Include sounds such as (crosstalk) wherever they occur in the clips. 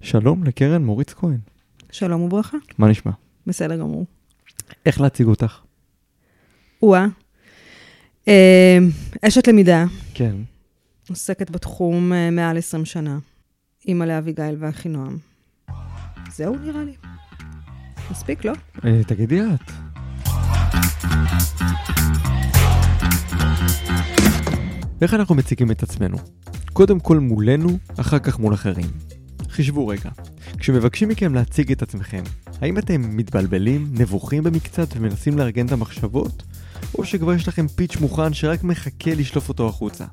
שלום לקרן מוריץ כהן. שלום וברכה. מה נשמע? בסדר גמור. איך להציג אותך? או-אה. אה, אשת למידה, כן. עוסקת בתחום אה, מעל 20 שנה. אימא לאביגיל ואחינועם. זהו נראה לי. מספיק, לא? אה, תגידי את. איך אנחנו מציגים את עצמנו? קודם כל מולנו, אחר כך מול אחרים. חישבו רגע, כשמבקשים מכם להציג את עצמכם, האם אתם מתבלבלים, נבוכים במקצת ומנסים לארגן את המחשבות? או שכבר יש לכם פיץ' מוכן שרק מחכה לשלוף אותו החוצה?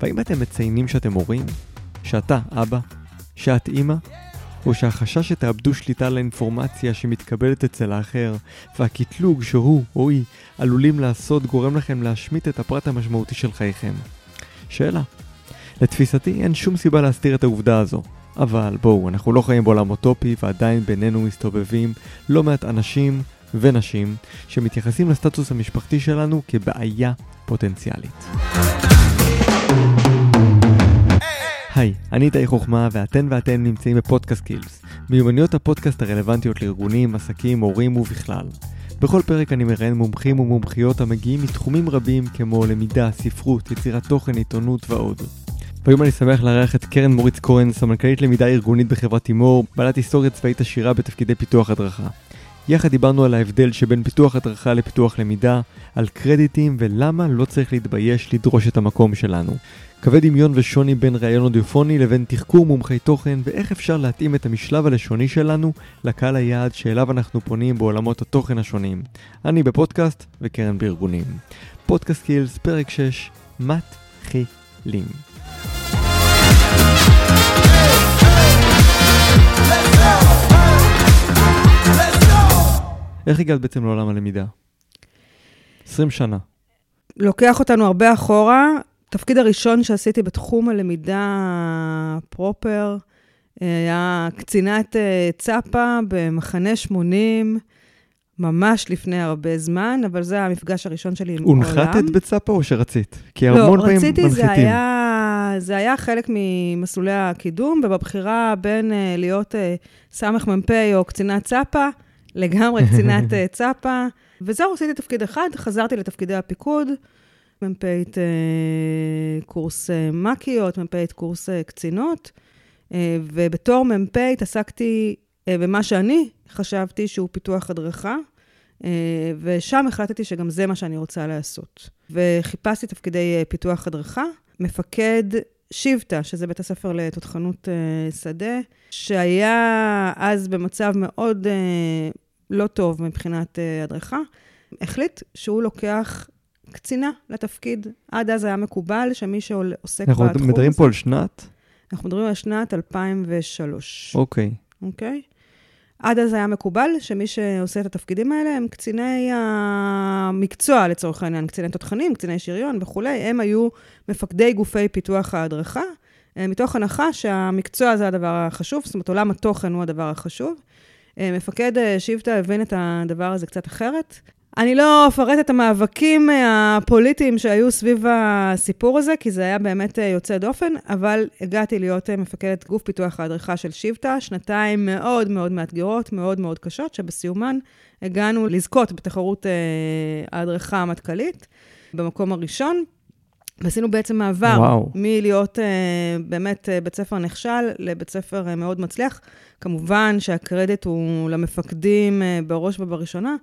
והאם אתם מציינים שאתם הורים? שאתה אבא? שאת אימא? או שהחשש שתאבדו שליטה על האינפורמציה שמתקבלת אצל האחר, והקטלוג שהוא או היא עלולים לעשות גורם לכם להשמיט את הפרט המשמעותי של חייכם. שאלה. לתפיסתי אין שום סיבה להסתיר את העובדה הזו, אבל בואו, אנחנו לא חיים בעולם אוטופי ועדיין בינינו מסתובבים לא מעט אנשים ונשים שמתייחסים לסטטוס המשפחתי שלנו כבעיה פוטנציאלית. היי, אני איתי חוכמה ואתן ואתן נמצאים בפודקאסט קילס, מיומנויות הפודקאסט הרלוונטיות לארגונים, עסקים, הורים ובכלל. בכל פרק אני מראיין מומחים ומומחיות המגיעים מתחומים רבים כמו למידה, ספרות, יצירת תוכן, עיתונות ועוד. והיום אני שמח לארח את קרן מוריץ כהן, סמנכ"לית למידה ארגונית בחברת תימור, בעלת היסטוריה צבאית עשירה בתפקידי פיתוח הדרכה. יחד דיברנו על ההבדל שבין פיתוח הדרכה לפיתוח למידה, על קרדיטים ולמה לא צריך להתבייש לדרוש את המקום שלנו. קווי דמיון ושוני בין ראיון אודיופוני לבין תחקור מומחי תוכן ואיך אפשר להתאים את המשלב הלשוני שלנו לקהל היעד שאליו אנחנו פונים בעולמות התוכן השונים. אני בפודקאסט וקרן בארגונים. פודקאסט קילס, פרק 6, מתחילים. איך הגעת בעצם לעולם הלמידה? 20 שנה. לוקח אותנו הרבה אחורה. התפקיד הראשון שעשיתי בתחום הלמידה פרופר אה, היה קצינת אה, צפה במחנה 80, ממש לפני הרבה זמן, אבל זה המפגש הראשון שלי עם העולם. הונחתת בצפה או שרצית? כי לא, המון פעמים רציתי, זה מנחיתים. היה, זה היה חלק ממסלולי הקידום, ובבחירה בין uh, להיות uh, סמ"פ או קצינת צפה, לגמרי קצינת uh, (laughs) צפה. וזהו, עשיתי תפקיד אחד, חזרתי לתפקידי הפיקוד, מ"פית uh, קורס uh, מקיות, מ"פית קורס קצינות, ובתור מ"פ התעסקתי במה שאני חשבתי שהוא פיתוח הדרכה. ושם החלטתי שגם זה מה שאני רוצה לעשות. וחיפשתי תפקידי פיתוח הדרכה. מפקד שבטה, שזה בית הספר לתותחנות שדה, שהיה אז במצב מאוד לא טוב מבחינת uh, הדרכה, החליט שהוא לוקח קצינה לתפקיד. עד אז היה מקובל שמי שעוסק אנחנו בתחום מדברים הזה... פה על שנת? אנחנו מדברים על שנת 2003. אוקיי. אוקיי? עד אז היה מקובל שמי שעושה את התפקידים האלה הם קציני המקצוע, לצורך העניין, קציני תותחנים, קציני שריון וכולי, הם היו מפקדי גופי פיתוח ההדרכה, אה, מתוך הנחה שהמקצוע זה הדבר החשוב, זאת אומרת, עולם התוכן הוא הדבר החשוב. אה, מפקד אה, שבטה הבין את הדבר הזה קצת אחרת. אני לא אפרט את המאבקים הפוליטיים שהיו סביב הסיפור הזה, כי זה היה באמת יוצא דופן, אבל הגעתי להיות מפקדת גוף פיתוח ההדרכה של שבטה, שנתיים מאוד מאוד מאתגרות, מאוד מאוד קשות, שבסיומן הגענו לזכות בתחרות ההדרכה המטכ"לית במקום הראשון. ועשינו בעצם מעבר וואו. מלהיות uh, באמת uh, בית ספר נכשל לבית ספר uh, מאוד מצליח. כמובן שהקרדיט הוא למפקדים uh, בראש ובראשונה,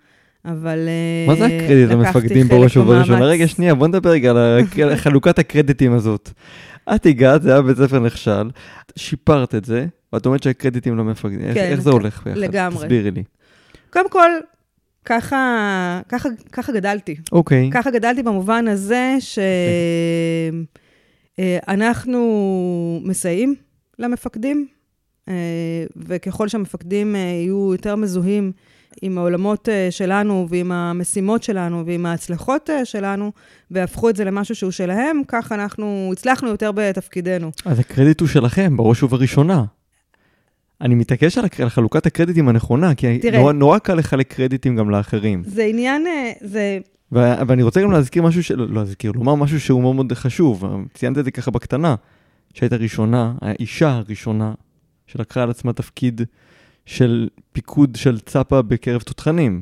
אבל מה זה הקרדיט למפקדים בראש ובראשונה? רגע, שנייה, בוא נדבר רגע (laughs) על חלוקת הקרדיטים הזאת. את הגעת, זה היה בית ספר נכשל, שיפרת את זה, ואת אומרת שהקרדיטים למפקדים. כן, איך זה הולך ביחד? לגמרי. תסבירי לי. קודם כל, ככה, ככה, ככה גדלתי. אוקיי. Okay. ככה גדלתי במובן הזה שאנחנו okay. מסייעים למפקדים, וככל שהמפקדים יהיו יותר מזוהים עם העולמות שלנו ועם המשימות שלנו ועם ההצלחות שלנו, והפכו את זה למשהו שהוא שלהם, כך אנחנו הצלחנו יותר בתפקידנו. אז הקרדיט הוא שלכם, בראש ובראשונה. אני מתעקש על, על חלוקת הקרדיטים הנכונה, כי תראה, נורא, נורא קל לחלק קרדיטים גם לאחרים. זה עניין, זה... ו- ואני רוצה גם להזכיר משהו, ש... לא להזכיר, לומר משהו שהוא מאוד מאוד חשוב, ציינת את זה ככה בקטנה, שהיית הראשונה, האישה הראשונה שלקחה על עצמה תפקיד של פיקוד של צפה בקרב תותחנים.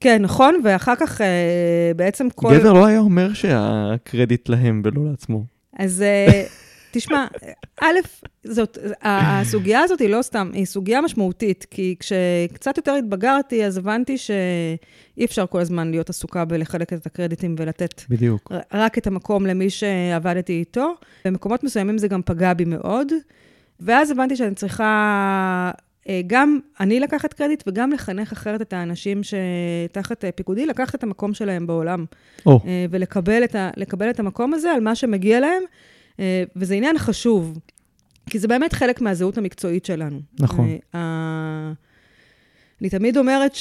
כן, נכון, ואחר כך אה, בעצם כל... גבר לא היה אומר שהקרדיט להם ולא לעצמו. אז אה, תשמע, א', זאת, הסוגיה הזאת היא לא סתם, היא סוגיה משמעותית, כי כשקצת יותר התבגרתי, אז הבנתי שאי אפשר כל הזמן להיות עסוקה בלחלק את הקרדיטים ולתת בדיוק. רק את המקום למי שעבדתי איתו. במקומות מסוימים זה גם פגע בי מאוד, ואז הבנתי שאני צריכה אה, גם אני לקחת קרדיט וגם לחנך אחרת את האנשים שתחת אה, פיקודי, לקחת את המקום שלהם בעולם. Oh. ולקבל את, ה, את המקום הזה על מה שמגיע להם, וזה עניין חשוב, כי זה באמת חלק מהזהות המקצועית שלנו. נכון. אני תמיד אומרת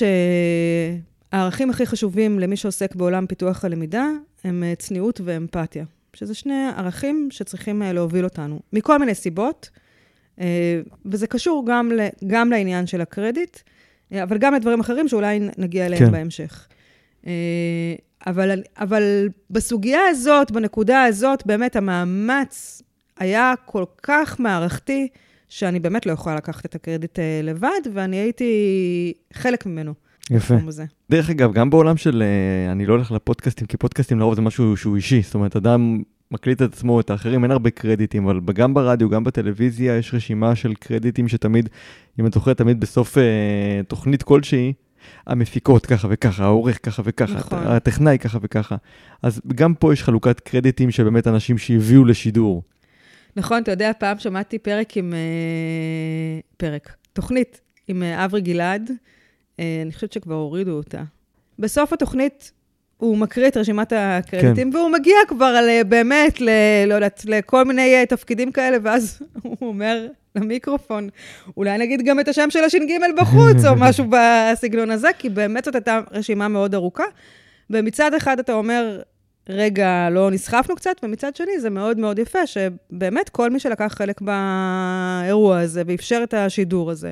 שהערכים הכי חשובים למי שעוסק בעולם פיתוח הלמידה הם צניעות ואמפתיה, שזה שני ערכים שצריכים להוביל אותנו, מכל מיני סיבות. אה, וזה קשור גם, ל, גם לעניין של הקרדיט, אה, אבל גם לדברים אחרים שאולי נגיע אליהם כן. בהמשך. אה, אבל, אבל בסוגיה הזאת, בנקודה הזאת, באמת המאמץ היה כל כך מערכתי, שאני באמת לא יכולה לקחת את הקרדיט לבד, ואני הייתי חלק ממנו. יפה. דרך אגב, גם בעולם של, אני לא הולך לפודקאסטים, כי פודקאסטים לרוב זה משהו שהוא אישי, זאת אומרת, אדם מקליט את עצמו, את האחרים, אין הרבה קרדיטים, אבל גם ברדיו, גם בטלוויזיה, יש רשימה של קרדיטים שתמיד, אם את זוכרת, תמיד בסוף אה, תוכנית כלשהי, המפיקות ככה וככה, העורך ככה וככה, נכון. הטכנאי ככה וככה. אז גם פה יש חלוקת קרדיטים של באמת אנשים שהביאו לשידור. נכון, אתה יודע, פעם שמעתי פרק עם... אה, פרק, תוכנית עם אה, אברי גלעד, אה, אני חושבת שכבר הורידו אותה. בסוף התוכנית הוא מקריא את רשימת הקרדיטים, כן. והוא מגיע כבר על, באמת, ל, לא יודעת, לכל מיני תפקידים כאלה, ואז (laughs) הוא אומר למיקרופון, אולי נגיד גם את השם של הש"ג בחוץ, או (laughs) משהו בסגנון הזה, כי באמת זאת הייתה רשימה מאוד ארוכה. ומצד אחד אתה אומר, רגע, לא נסחפנו קצת, ומצד שני זה מאוד מאוד יפה, שבאמת כל מי שלקח חלק באירוע הזה ואפשר את השידור הזה,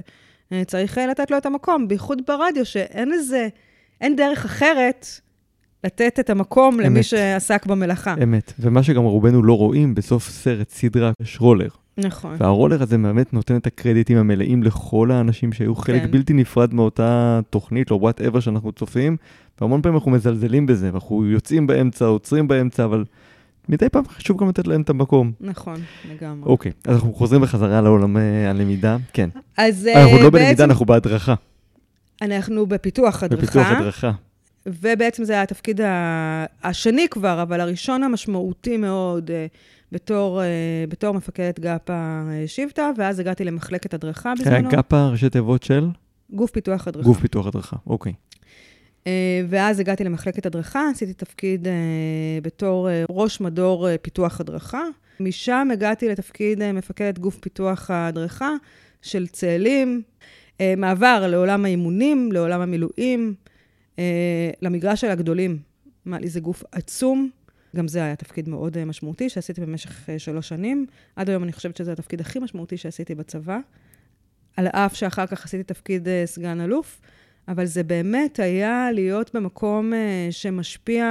אה, צריך לתת לו את המקום, בייחוד ברדיו, שאין איזה, אין דרך אחרת לתת את המקום אמת. למי שעסק במלאכה. אמת. ומה שגם רובנו לא רואים, בסוף סרט, סדרה, יש רולר. נכון. והרולר הזה באמת נותן את הקרדיטים המלאים לכל האנשים שהיו חלק כן. בלתי נפרד מאותה תוכנית, או וואטאבר שאנחנו צופים, והמון פעמים אנחנו מזלזלים בזה, ואנחנו יוצאים באמצע, עוצרים באמצע, אבל מדי פעם חשוב גם לתת להם את המקום. נכון, לגמרי. אוקיי, אז אנחנו חוזרים בחזרה לעולם הלמידה, כן. אז אנחנו לא בעצם... בלמידה, אנחנו בהדרכה. אנחנו בפיתוח הדרכה. בפיתוח הדרכה. ובעצם זה היה התפקיד השני כבר, אבל הראשון המשמעותי מאוד אה, בתור, אה, בתור מפקדת גאפא שבטה, ואז הגעתי למחלקת הדרכה בזמנו. גאפא, ראשי תיבות של? גוף פיתוח הדרכה. גוף פיתוח הדרכה, אוקיי. אה, ואז הגעתי למחלקת הדרכה, עשיתי תפקיד בתור ראש מדור פיתוח הדרכה. משם הגעתי לתפקיד מפקדת גוף פיתוח הדרכה של צאלים, מעבר לעולם האימונים, לעולם המילואים. אה, למגרש של הגדולים. לי זה גוף עצום. גם זה היה תפקיד מאוד אה, משמעותי שעשיתי במשך אה, שלוש שנים. עד היום אני חושבת שזה התפקיד הכי משמעותי שעשיתי בצבא. על אף שאחר כך עשיתי תפקיד סגן אלוף, אבל זה באמת היה להיות במקום שמשפיע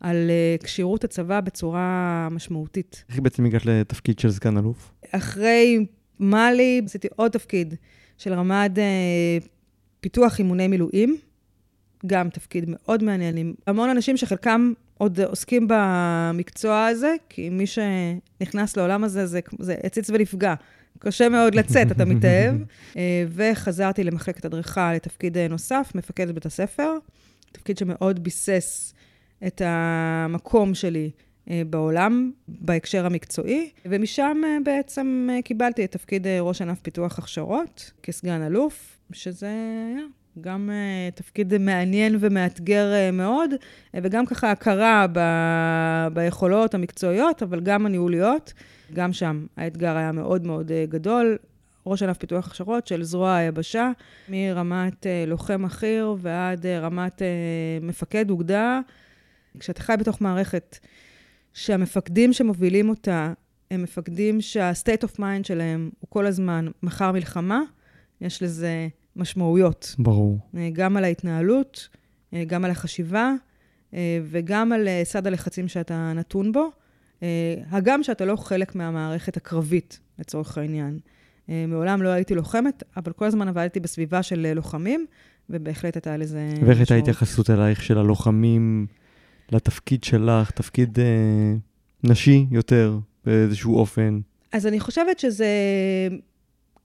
על כשירות הצבא בצורה משמעותית. איך בעצם הגעת לתפקיד של סגן אלוף? אחרי מאלי עשיתי עוד תפקיד של רמ"ד פיתוח אימוני מילואים. גם תפקיד מאוד מעניין, עם המון אנשים שחלקם עוד עוסקים במקצוע הזה, כי מי שנכנס לעולם הזה, זה, זה הציץ ונפגע. קשה מאוד לצאת, אתה מתאהב. (laughs) אה, וחזרתי למחלקת הדרכה לתפקיד נוסף, מפקדת בית הספר, תפקיד שמאוד ביסס את המקום שלי אה, בעולם, בהקשר המקצועי, ומשם אה, בעצם קיבלתי את תפקיד ראש ענף פיתוח הכשרות כסגן אלוף, שזה היה גם uh, תפקיד מעניין ומאתגר uh, מאוד, uh, וגם ככה הכרה ב- ביכולות המקצועיות, אבל גם הניהוליות. גם שם האתגר היה מאוד מאוד uh, גדול. ראש ענף פיתוח הכשרות של זרוע היבשה, מרמת uh, לוחם בכיר ועד uh, רמת uh, מפקד אוגדה. כשאתה חי בתוך מערכת שהמפקדים שמובילים אותה הם מפקדים שה-state of mind שלהם הוא כל הזמן מחר מלחמה, יש לזה משמעויות. ברור. אה, גם על ההתנהלות, אה, גם על החשיבה, אה, וגם על סד הלחצים שאתה נתון בו, הגם שאתה לא חלק מהמערכת הקרבית, לצורך העניין. מעולם לא הייתי לוחמת, אבל כל הזמן עבדתי בסביבה של לוחמים, ובהחלט הייתה לזה. ואיך הייתה ההתייחסות אלייך של הלוחמים לתפקיד שלך, תפקיד אה, נשי יותר, באיזשהו אופן? אז אני חושבת שזה,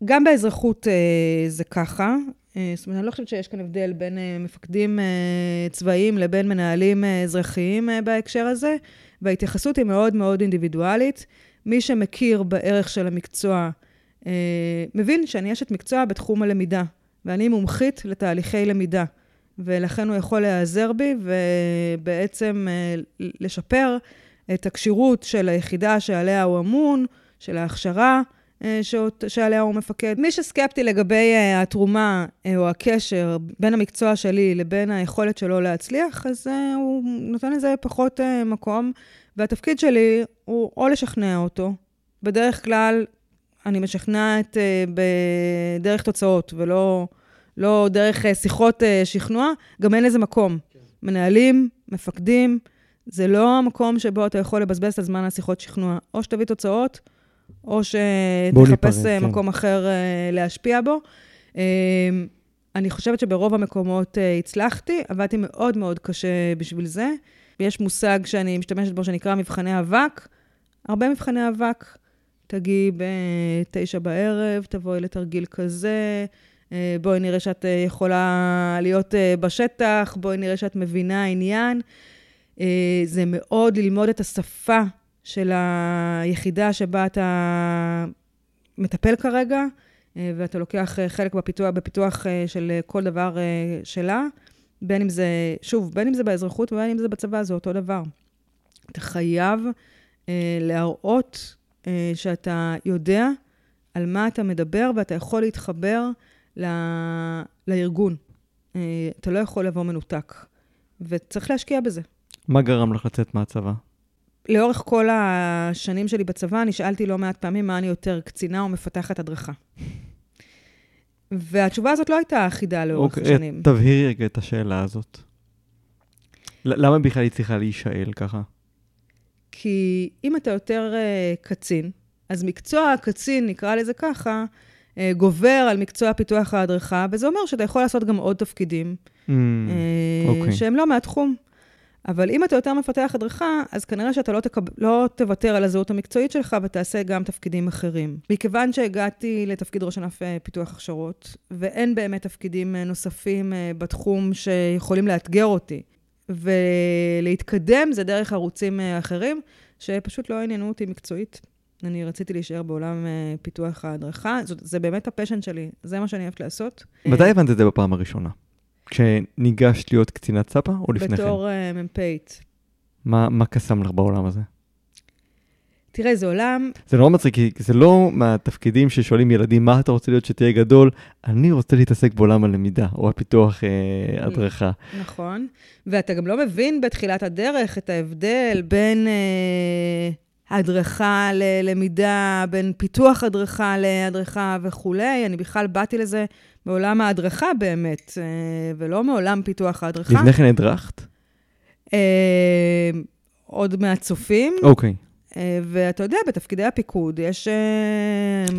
גם באזרחות אה, זה ככה. אה, זאת אומרת, אני לא חושבת שיש כאן הבדל בין אה, מפקדים אה, צבאיים לבין מנהלים אה, אזרחיים אה, בהקשר הזה, וההתייחסות היא מאוד מאוד אינדיבידואלית. מי שמכיר בערך של המקצוע, אה, מבין שאני אשת מקצוע בתחום הלמידה, ואני מומחית לתהליכי למידה, ולכן הוא יכול להיעזר בי ובעצם אה, לשפר את הכשירות של היחידה שעליה הוא אמון, של ההכשרה אה, שעליה הוא מפקד. מי שסקפטי לגבי התרומה או הקשר בין המקצוע שלי לבין היכולת שלו להצליח, אז הוא נותן לזה פחות מקום, והתפקיד שלי הוא או לשכנע אותו, בדרך כלל אני משכנעת uh, בדרך תוצאות, ולא לא דרך uh, שיחות uh, שכנוע, גם אין לזה מקום. כן. מנהלים, מפקדים, זה לא המקום שבו אתה יכול לבזבז את הזמן על שיחות שכנוע. או שתביא תוצאות, או שתחפש כן. מקום אחר uh, להשפיע בו. Uh, אני חושבת שברוב המקומות הצלחתי, עבדתי מאוד מאוד קשה בשביל זה. יש מושג שאני משתמשת בו שנקרא מבחני אבק, הרבה מבחני אבק. תגיעי בתשע בערב, תבואי לתרגיל כזה, אה, בואי נראה שאת אה, יכולה להיות אה, בשטח, בואי נראה שאת מבינה עניין. זה מאוד ללמוד את השפה של היחידה שבה אתה מטפל כרגע, ואתה לוקח חלק בפיתוח, בפיתוח של כל דבר שלה, בין אם זה, שוב, בין אם זה באזרחות ובין אם זה בצבא, זה אותו דבר. אתה חייב להראות אה, שאתה יודע על מה אתה מדבר ואתה יכול להתחבר ל... לארגון. אה, אתה לא יכול לבוא מנותק, וצריך להשקיע בזה. מה גרם לך לצאת מהצבא? לאורך כל השנים שלי בצבא, נשאלתי לא מעט פעמים מה אני יותר, קצינה או מפתחת הדרכה. והתשובה הזאת לא הייתה אחידה לאורך אוקיי, השנים. תבהירי רגע את השאלה הזאת. למה בכלל היא צריכה להישאל ככה? כי אם אתה יותר uh, קצין, אז מקצוע הקצין, נקרא לזה ככה, uh, גובר על מקצוע פיתוח ההדרכה, וזה אומר שאתה יכול לעשות גם עוד תפקידים, mm, uh, okay. שהם לא מהתחום. אבל אם אתה יותר מפתח הדרכה, אז כנראה שאתה לא, תקב... לא תוותר על הזהות המקצועית שלך ותעשה גם תפקידים אחרים. מכיוון שהגעתי לתפקיד ראש ענף פיתוח הכשרות, ואין באמת תפקידים נוספים בתחום שיכולים לאתגר אותי, ולהתקדם זה דרך ערוצים אה, אחרים, שפשוט לא עניינו אותי מקצועית. אני רציתי להישאר בעולם אה, פיתוח ההדרכה, זאת, זה באמת הפשן שלי, זה מה שאני אוהבת לעשות. מתי הבנת את זה בפעם הראשונה? כשניגשת להיות קצינת ספה או לפני כן? בתור uh, מ"פית. מה, מה קסם לך בעולם הזה? תראה, זה עולם... זה נורא מצחיק, כי זה לא מהתפקידים ששואלים ילדים, מה אתה רוצה להיות שתהיה גדול? אני רוצה להתעסק בעולם הלמידה, או הפיתוח אה, הדרכה. נכון, ואתה גם לא מבין בתחילת הדרך את ההבדל בין אה, הדרכה ללמידה, בין פיתוח הדרכה להדרכה וכולי. אני בכלל באתי לזה מעולם ההדרכה באמת, אה, ולא מעולם פיתוח ההדרכה. לפני כן הדרכת? אה, עוד מהצופים. אוקיי. Okay. אה, ואתה יודע, בתפקידי הפיקוד יש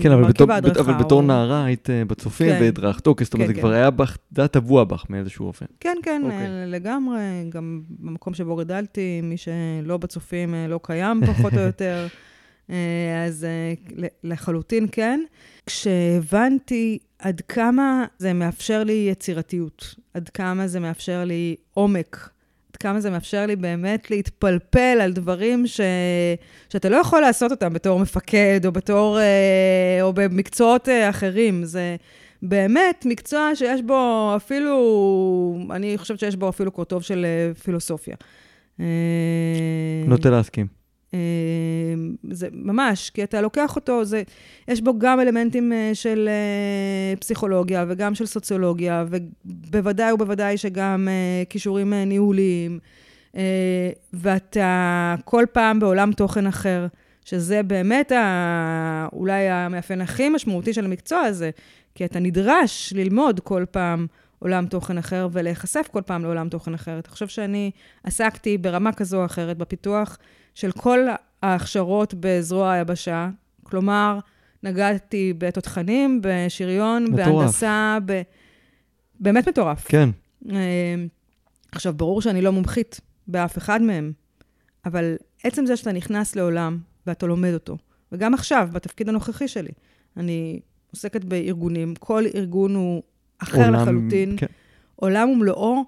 כן, מרכיב ההדרכה. אבל בתור או... נערה היית בצופים כן. והדרכת, אוקיי, זאת אומרת, כן, זה כן. כבר היה בך, זה היה טבוע בך מאיזשהו אופן. כן, כן, אוקיי. לגמרי. גם במקום שבו גדלתי, מי שלא בצופים לא קיים, פחות או (laughs) יותר. אז לחלוטין כן. כשהבנתי עד כמה זה מאפשר לי יצירתיות, עד כמה זה מאפשר לי עומק כמה זה מאפשר לי באמת להתפלפל על דברים ש... שאתה לא יכול לעשות אותם בתור מפקד, או בתור... אה, או במקצועות אה, אחרים. זה באמת מקצוע שיש בו אפילו... אני חושבת שיש בו אפילו קורטוב של אה, פילוסופיה. נוטה להסכים. אמ, זה ממש, כי אתה לוקח אותו, זה, יש בו גם אלמנטים אה, של אה, פסיכולוגיה וגם של סוציולוגיה, ובוודאי ובוודאי שגם אה, כישורים ניהוליים, ואתה כל פעם בעולם תוכן אחר, שזה באמת ה, אולי המאפיין הכי משמעותי של המקצוע הזה, כי אתה נדרש ללמוד כל פעם עולם תוכן אחר ולהיחשף כל פעם לעולם תוכן אחר. אתה חושב שאני עסקתי ברמה כזו או אחרת בפיתוח של כל ההכשרות בזרוע היבשה, כלומר, נגעתי בתותחנים, בשריון, מטורף. בהנדסה, ב... באמת מטורף. כן. אה, עכשיו, ברור שאני לא מומחית באף אחד מהם, אבל עצם זה שאתה נכנס לעולם ואתה לומד אותו, וגם עכשיו, בתפקיד הנוכחי שלי, אני עוסקת בארגונים, כל ארגון הוא אחר עולם- לחלוטין, כן. עולם ומלואו,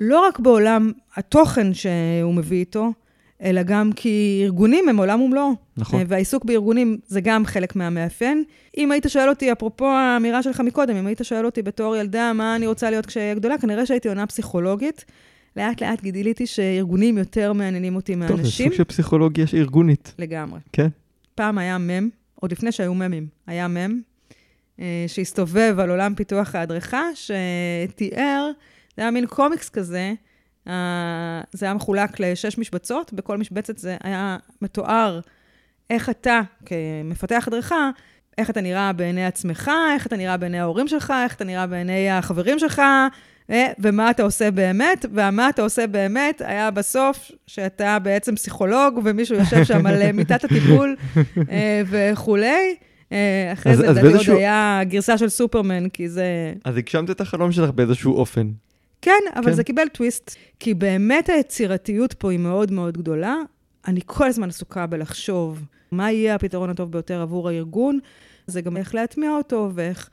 לא רק בעולם התוכן שהוא מביא איתו, אלא גם כי ארגונים הם עולם ומלואו. נכון. אה, והעיסוק בארגונים זה גם חלק מהמאפיין. אם היית שואל אותי, אפרופו האמירה שלך מקודם, אם היית שואל אותי בתור ילדה מה אני רוצה להיות כשאהיה גדולה, כנראה שהייתי עונה פסיכולוגית. לאט לאט גיליתי שארגונים יותר מעניינים אותי טוב, זה מאנשים. סוג של פסיכולוגיה ארגונית. לגמרי. כן. פעם היה מם, עוד לפני שהיו ממים, היה מם, אה, שהסתובב על עולם פיתוח ההדרכה, שתיאר, זה היה מין קומיקס כזה, אה, זה היה מחולק לשש משבצות, בכל משבצת זה היה מתואר איך אתה, כמפתח הדרכה, איך אתה נראה בעיני עצמך, איך אתה נראה בעיני ההורים שלך, איך אתה נראה בעיני החברים שלך, אה, ומה אתה עושה באמת, ומה אתה עושה באמת היה בסוף שאתה בעצם פסיכולוג, ומישהו יושב שם על אה, (laughs) מיטת הטיפול וכולי. אחרי אז- זה, לדעתי, עוד היה גרסה של סופרמן, כי זה... אז הגשמת את החלום שלך באיזשהו אופן. כן, אבל כן. זה קיבל טוויסט, כי באמת היצירתיות פה היא מאוד מאוד גדולה. אני כל הזמן עסוקה בלחשוב מה יהיה הפתרון הטוב ביותר עבור הארגון. זה גם איך להטמיע אותו ואיך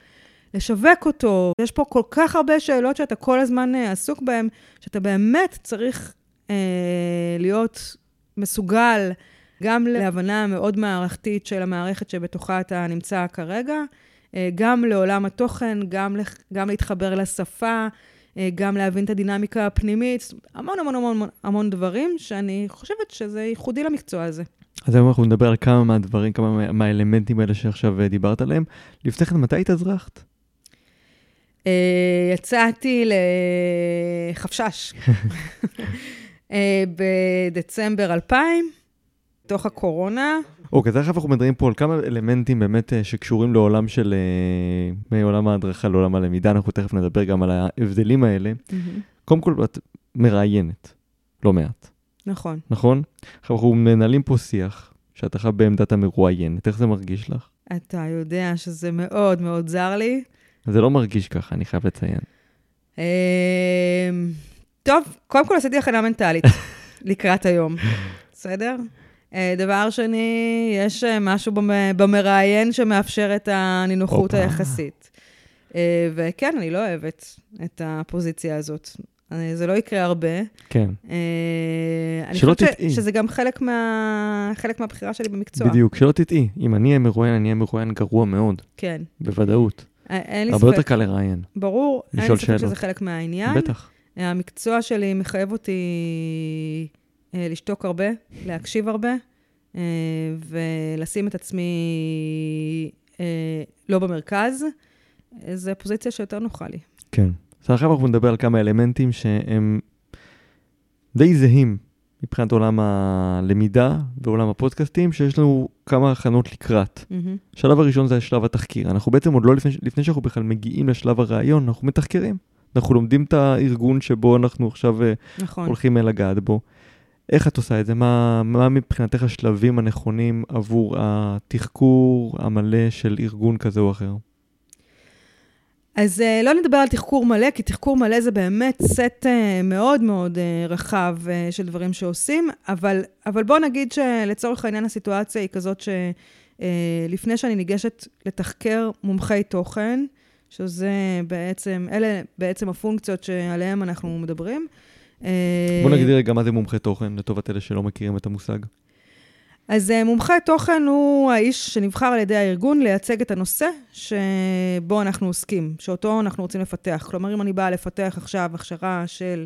לשווק אותו. יש פה כל כך הרבה שאלות שאתה כל הזמן אה, עסוק בהן, שאתה באמת צריך אה, להיות מסוגל גם להבנה מאוד מערכתית של המערכת שבתוכה אתה נמצא כרגע, אה, גם לעולם התוכן, גם, לח- גם להתחבר לשפה, גם להבין את הדינמיקה הפנימית, המון המון המון המון דברים, שאני חושבת שזה ייחודי למקצוע הזה. אז היום אנחנו נדבר על כמה מהדברים, כמה מה- מהאלמנטים האלה שעכשיו אה, דיברת עליהם. לפני כן, מתי התאזרחת? אה, יצאתי לחפשש (laughs) אה, בדצמבר 2000, בתוך הקורונה. אוקיי, תכף אנחנו מדברים פה על כמה אלמנטים באמת אה, שקשורים לעולם של... אה, מעולם ההדרכה לעולם הלמידה, אנחנו תכף נדבר גם על ההבדלים האלה. קודם כל, את מראיינת, לא מעט, נכון. נכון? עכשיו אנחנו מנהלים פה שיח, שאת עכשיו בעמדת המרואיינת, איך זה מרגיש לך? אתה יודע שזה מאוד מאוד זר לי. זה לא מרגיש ככה, אני חייב לציין. אה, טוב, קודם כל עשיתי הכנה מנטלית (laughs) לקראת היום, בסדר? אה, דבר שני, יש אה, משהו במ- במראיין שמאפשר את הנינוחות הופה. היחסית. אה, וכן, אני לא אוהבת את הפוזיציה הזאת. זה לא יקרה הרבה. כן, אני שלא חושבת תטעי. ש- שזה גם חלק, מה... חלק מהבחירה שלי במקצוע. בדיוק, שלא תטעי, אם אני אהיה מרואיין, אני אהיה מרואיין גרוע מאוד, כן. בוודאות. אין לי הרבה יותר ספק. קל לראיין, ברור, אין לי ספק שאלות. שזה חלק מהעניין. בטח. המקצוע שלי מחייב אותי לשתוק הרבה, להקשיב הרבה, אה, ולשים את עצמי אה, לא במרכז. אה, זו פוזיציה שיותר נוחה לי. כן. אז עכשיו אנחנו נדבר על כמה אלמנטים שהם די זהים מבחינת עולם הלמידה ועולם הפודקאסטים, שיש לנו כמה הכנות לקראת. מהמם. השלב הראשון זה שלב התחקיר. אנחנו בעצם עוד לא לפני, לפני שאנחנו בכלל מגיעים לשלב הראיון, אנחנו מתחקרים. אנחנו לומדים את הארגון שבו אנחנו עכשיו אה, נכון. הולכים אה, לגעת בו. איך את עושה את זה? מה, מה מבחינתך השלבים הנכונים עבור התחקור המלא של ארגון כזה או אחר? אז uh, לא נדבר על תחקור מלא, כי תחקור מלא זה באמת סט uh, מאוד מאוד uh, רחב של דברים שעושים, אבל, אבל בוא נגיד שלצורך העניין הסיטואציה היא כזאת שלפני שאני ניגשת לתחקר מומחי תוכן, שזה בעצם, אלה בעצם הפונקציות שעליהן אנחנו מדברים. אה, בוא נגדיר רגע מה זה מומחה תוכן, לטובת אלה שלא מכירים את המושג. אז אה, מומחה תוכן הוא האיש שנבחר על ידי הארגון לייצג את הנושא שבו אנחנו עוסקים, שאותו אנחנו רוצים לפתח. כלומר, אם אני באה לפתח עכשיו הכשרה של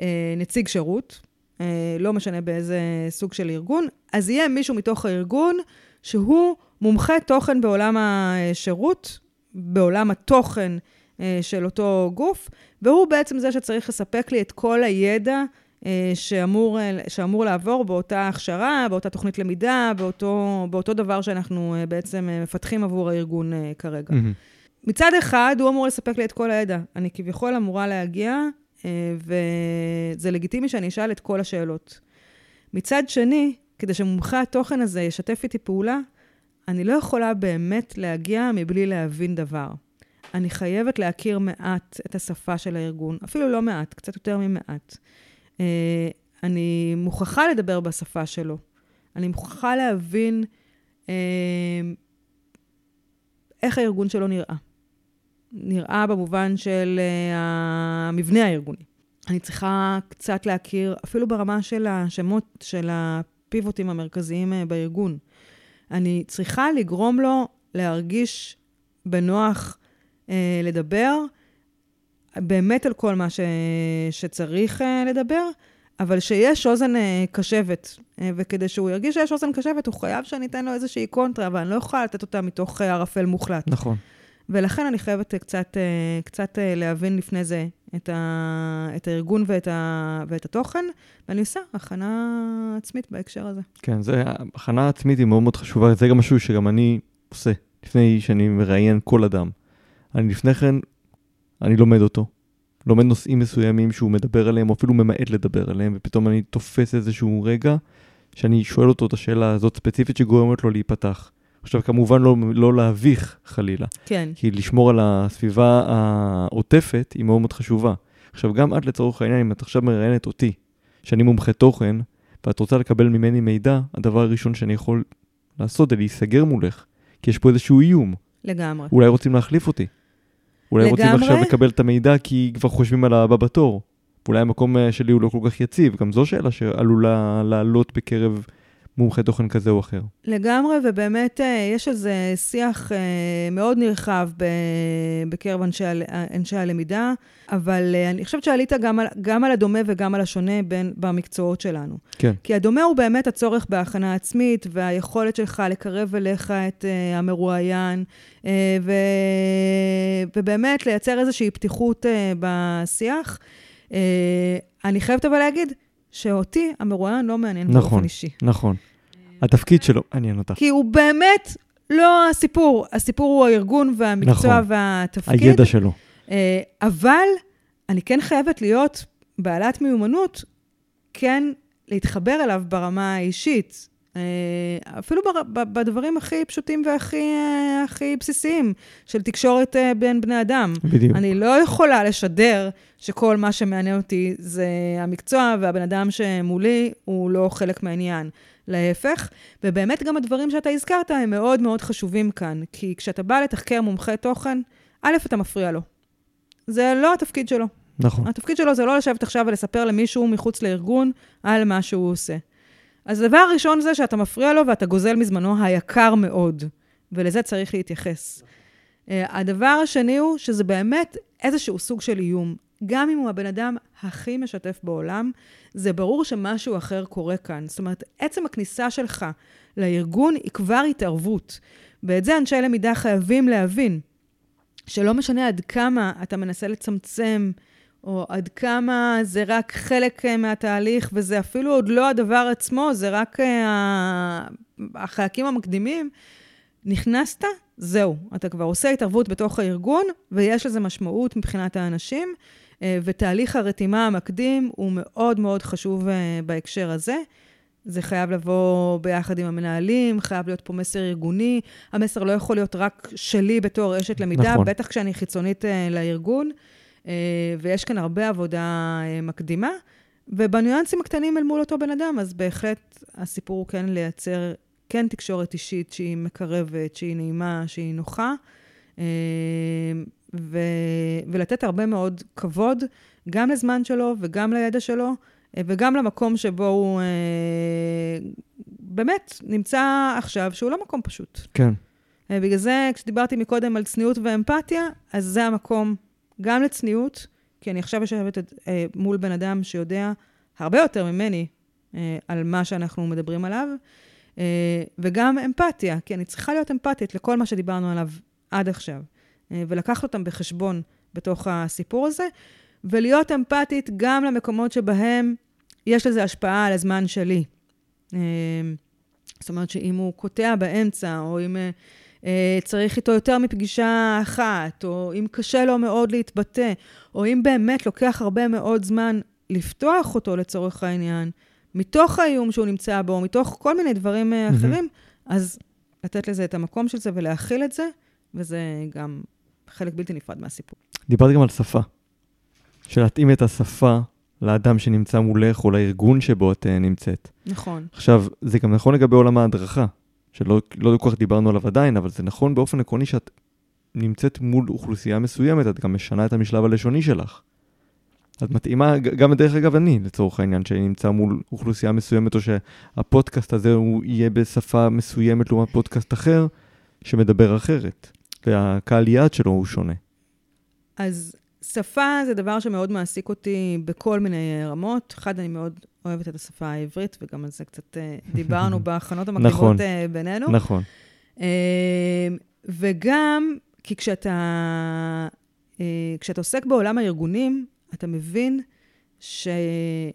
אה, נציג שירות, אה, לא משנה באיזה סוג של ארגון, אז יהיה מישהו מתוך הארגון שהוא מומחה תוכן בעולם השירות, בעולם התוכן של אותו גוף, והוא בעצם זה שצריך לספק לי את כל הידע אה, שאמור, אה, שאמור לעבור באותה הכשרה, באותה תוכנית למידה, באותו, באותו דבר שאנחנו אה, בעצם אה, מפתחים עבור הארגון אה, כרגע. מהמם. מצד אחד, הוא אמור לספק לי את כל הידע. אני כביכול אמורה להגיע, אה, וזה לגיטימי שאני אשאל את כל השאלות. מצד שני, כדי שמומחה התוכן הזה ישתף איתי פעולה, אני לא יכולה באמת להגיע מבלי להבין דבר. אני חייבת להכיר מעט את השפה של הארגון, אפילו לא מעט, קצת יותר ממעט. אה, אני מוכרחה לדבר בשפה שלו. אני מוכרחה להבין אה, איך הארגון שלו נראה. נראה במובן של uh, המבנה הארגוני. אני צריכה קצת להכיר, אפילו ברמה של השמות של הפיבוטים המרכזיים uh, בארגון. אני צריכה לגרום לו להרגיש בנוח uh, לדבר, באמת על כל מה ש... שצריך uh, לדבר, אבל שיש אוזן uh, קשבת. וכדי שהוא ירגיש שיש אוזן קשבת, הוא חייב שאני אתן לו איזושהי קונטרה, אבל אני לא יכולה לתת אותה מתוך ערפל מוחלט. נכון. ולכן אני חייבת קצת, אה, קצת אה, להבין לפני זה את, ה, את הארגון ואת, ה, ואת התוכן, ואני עושה הכנה עצמית בהקשר הזה. כן, זה, הכנה עצמית היא מאוד מאוד חשובה, זה גם משהו שגם אני עושה, לפני שאני מראיין כל אדם. אני לפני כן, אני לומד אותו. לומד נושאים מסוימים שהוא מדבר עליהם, או אפילו ממעט לדבר עליהם, ופתאום אני תופס איזשהו רגע שאני שואל אותו את השאלה הזאת ספציפית שגורמת לו להיפתח. עכשיו, כמובן לא, לא להביך חלילה. כן. כי לשמור על הסביבה העוטפת היא מאוד מאוד חשובה. עכשיו, גם את לצורך העניין, אם את עכשיו מראיינת אותי, שאני מומחה תוכן, ואת רוצה לקבל ממני מידע, הדבר הראשון שאני יכול לעשות זה להיסגר מולך, כי יש פה איזשהו איום. לגמרי. אולי רוצים להחליף אותי. אולי לגמרי. רוצים עכשיו לקבל את המידע כי כבר חושבים על הבא בתור. אולי המקום אה, שלי הוא לא כל כך יציב, גם זו שאלה שעלולה לעלות בקרב מומחה תוכן כזה או אחר. לגמרי, ובאמת אה, יש על זה שיח אה, מאוד נרחב בקרב אנשי, אנשי הלמידה, אבל אה, אני חושבת שעלית גם על, גם על הדומה וגם על השונה בין, במקצועות שלנו. כן. כי הדומה הוא באמת הצורך בהכנה עצמית והיכולת שלך לקרב אליך את המרואיין, ו, ובאמת לייצר איזושהי פתיחות בשיח. אני חייבת אבל להגיד, שאותי המרואיין לא מעניין נכון, באופן אישי. נכון, התפקיד שלו מעניין אותך. כי הוא באמת לא הסיפור. הסיפור הוא הארגון והמקצוע נכון, והתפקיד. הידע שלו. אה, אבל אני כן חייבת להיות בעלת מיומנות, כן להתחבר אליו ברמה האישית. אה, אפילו בדברים הכי פשוטים והכי אה, הכי בסיסיים של תקשורת בין בני אדם. בדיוק. אני לא יכולה לשדר שכל מה שמעניין אותי זה המקצוע, והבן אדם שמולי הוא לא חלק מהעניין. להפך, ובאמת גם הדברים שאתה הזכרת הם מאוד מאוד חשובים כאן, כי כשאתה בא לתחקר מומחה תוכן, א', אתה מפריע לו. זה לא התפקיד שלו. נכון. התפקיד שלו זה לא לשבת עכשיו ולספר למישהו מחוץ לארגון על מה שהוא עושה. אז הדבר הראשון זה שאתה מפריע לו ואתה גוזל מזמנו היקר מאוד, ולזה צריך להתייחס. Uh, הדבר השני הוא שזה באמת איזשהו סוג של איום. גם אם הוא הבן אדם הכי משתף בעולם, זה ברור שמשהו אחר קורה כאן. זאת אומרת, עצם הכניסה שלך לארגון היא כבר התערבות. ואת זה אנשי למידה חייבים להבין, שלא משנה עד כמה אתה מנסה לצמצם, או עד כמה זה רק חלק אה, מהתהליך, וזה אפילו עוד לא הדבר עצמו, זה רק אה, החלקים המקדימים, נכנסת, זהו, אתה כבר עושה התערבות בתוך הארגון, ויש לזה משמעות מבחינת האנשים. אה, ותהליך הרתימה המקדים הוא מאוד מאוד חשוב אה, בהקשר הזה. זה חייב לבוא ביחד עם המנהלים, חייב להיות פה מסר ארגוני. המסר לא יכול להיות רק שלי בתור אשת למידה, נכון. בטח כשאני חיצונית uh, לארגון, ויש כאן הרבה עבודה מקדימה. ובניואנסים הקטנים אל מול אותו בן אדם, אז בהחלט הסיפור הוא כן לייצר, כן תקשורת אישית שהיא מקרבת, שהיא נעימה, שהיא נוחה. ו, ולתת הרבה מאוד כבוד, גם לזמן שלו וגם לידע שלו, אה, וגם למקום שבו הוא אה, באמת נמצא עכשיו, שהוא לא מקום פשוט. כן. אה, בגלל זה, כשדיברתי מקודם על צניעות ואמפתיה, אז זה המקום גם לצניעות, כי אני עכשיו יושבת אה, מול בן אדם שיודע הרבה יותר ממני אה, על מה שאנחנו מדברים עליו, אה, וגם אמפתיה, כי אני צריכה להיות אמפתית לכל מה שדיברנו עליו עד עכשיו. אה, ולקחת אותם בחשבון בתוך הסיפור הזה, ולהיות אמפתית גם למקומות שבהם יש לזה השפעה על הזמן שלי. אה, זאת אומרת שאם הוא קוטע באמצע, או אם אה, צריך איתו יותר מפגישה אחת, או אם קשה לו מאוד להתבטא, או אם באמת לוקח הרבה מאוד זמן לפתוח אותו לצורך העניין, מתוך האיום שהוא נמצא בו, מתוך כל מיני דברים mm-hmm. אחרים, אז לתת לזה את המקום של זה ולהכיל את זה, וזה גם חלק בלתי נפרד מהסיפור. דיברת גם על שפה. שלהתאים את השפה לאדם שנמצא מולך או לארגון שבו את אה, נמצאת. נכון. עכשיו, זה גם נכון לגבי עולם ההדרכה, שלא לא כל כך דיברנו עליו עדיין, אבל זה נכון באופן עקרוני שאת נמצאת מול אוכלוסייה מסוימת, את גם משנה את המשלב הלשוני שלך. את מתאימה, גם דרך אגב אני, לצורך העניין, שאני נמצא מול אוכלוסייה מסוימת, או שהפודקאסט הזה הוא יהיה בשפה מסוימת לעומת פודקאסט אחר, שמדבר אחרת, והקהל יעד שלו הוא שונה. אז שפה זה דבר שמאוד מעסיק אותי בכל מיני רמות. אחד, אני מאוד אוהבת את השפה העברית, וגם על זה קצת אה, (laughs) דיברנו בהכנות המקדימות נכון, אה, בינינו. נכון. אה, וגם כי כשאתה, כשאתה עוסק בעולם הארגונים, אתה מבין שבדרך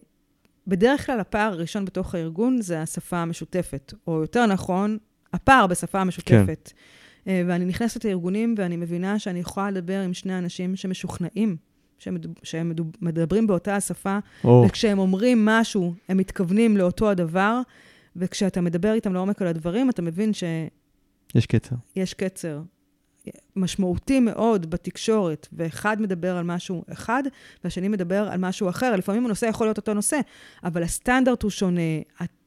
כלל הפער הראשון בתוך הארגון זה השפה המשותפת, או יותר נכון, הפער בשפה המשותפת. כן. אה, ואני נכנסת לארגונים ואני מבינה שאני יכולה לדבר עם שני אנשים שמשוכנעים, שהם, שהם מדברים באותה השפה, oh. וכשהם אומרים משהו, הם מתכוונים לאותו הדבר, וכשאתה מדבר איתם לעומק על הדברים, אתה מבין ש... יש קצר. יש קצר. משמעותי מאוד בתקשורת, ואחד מדבר על משהו אחד, והשני מדבר על משהו אחר. לפעמים הנושא יכול להיות אותו נושא, אבל הסטנדרט הוא שונה,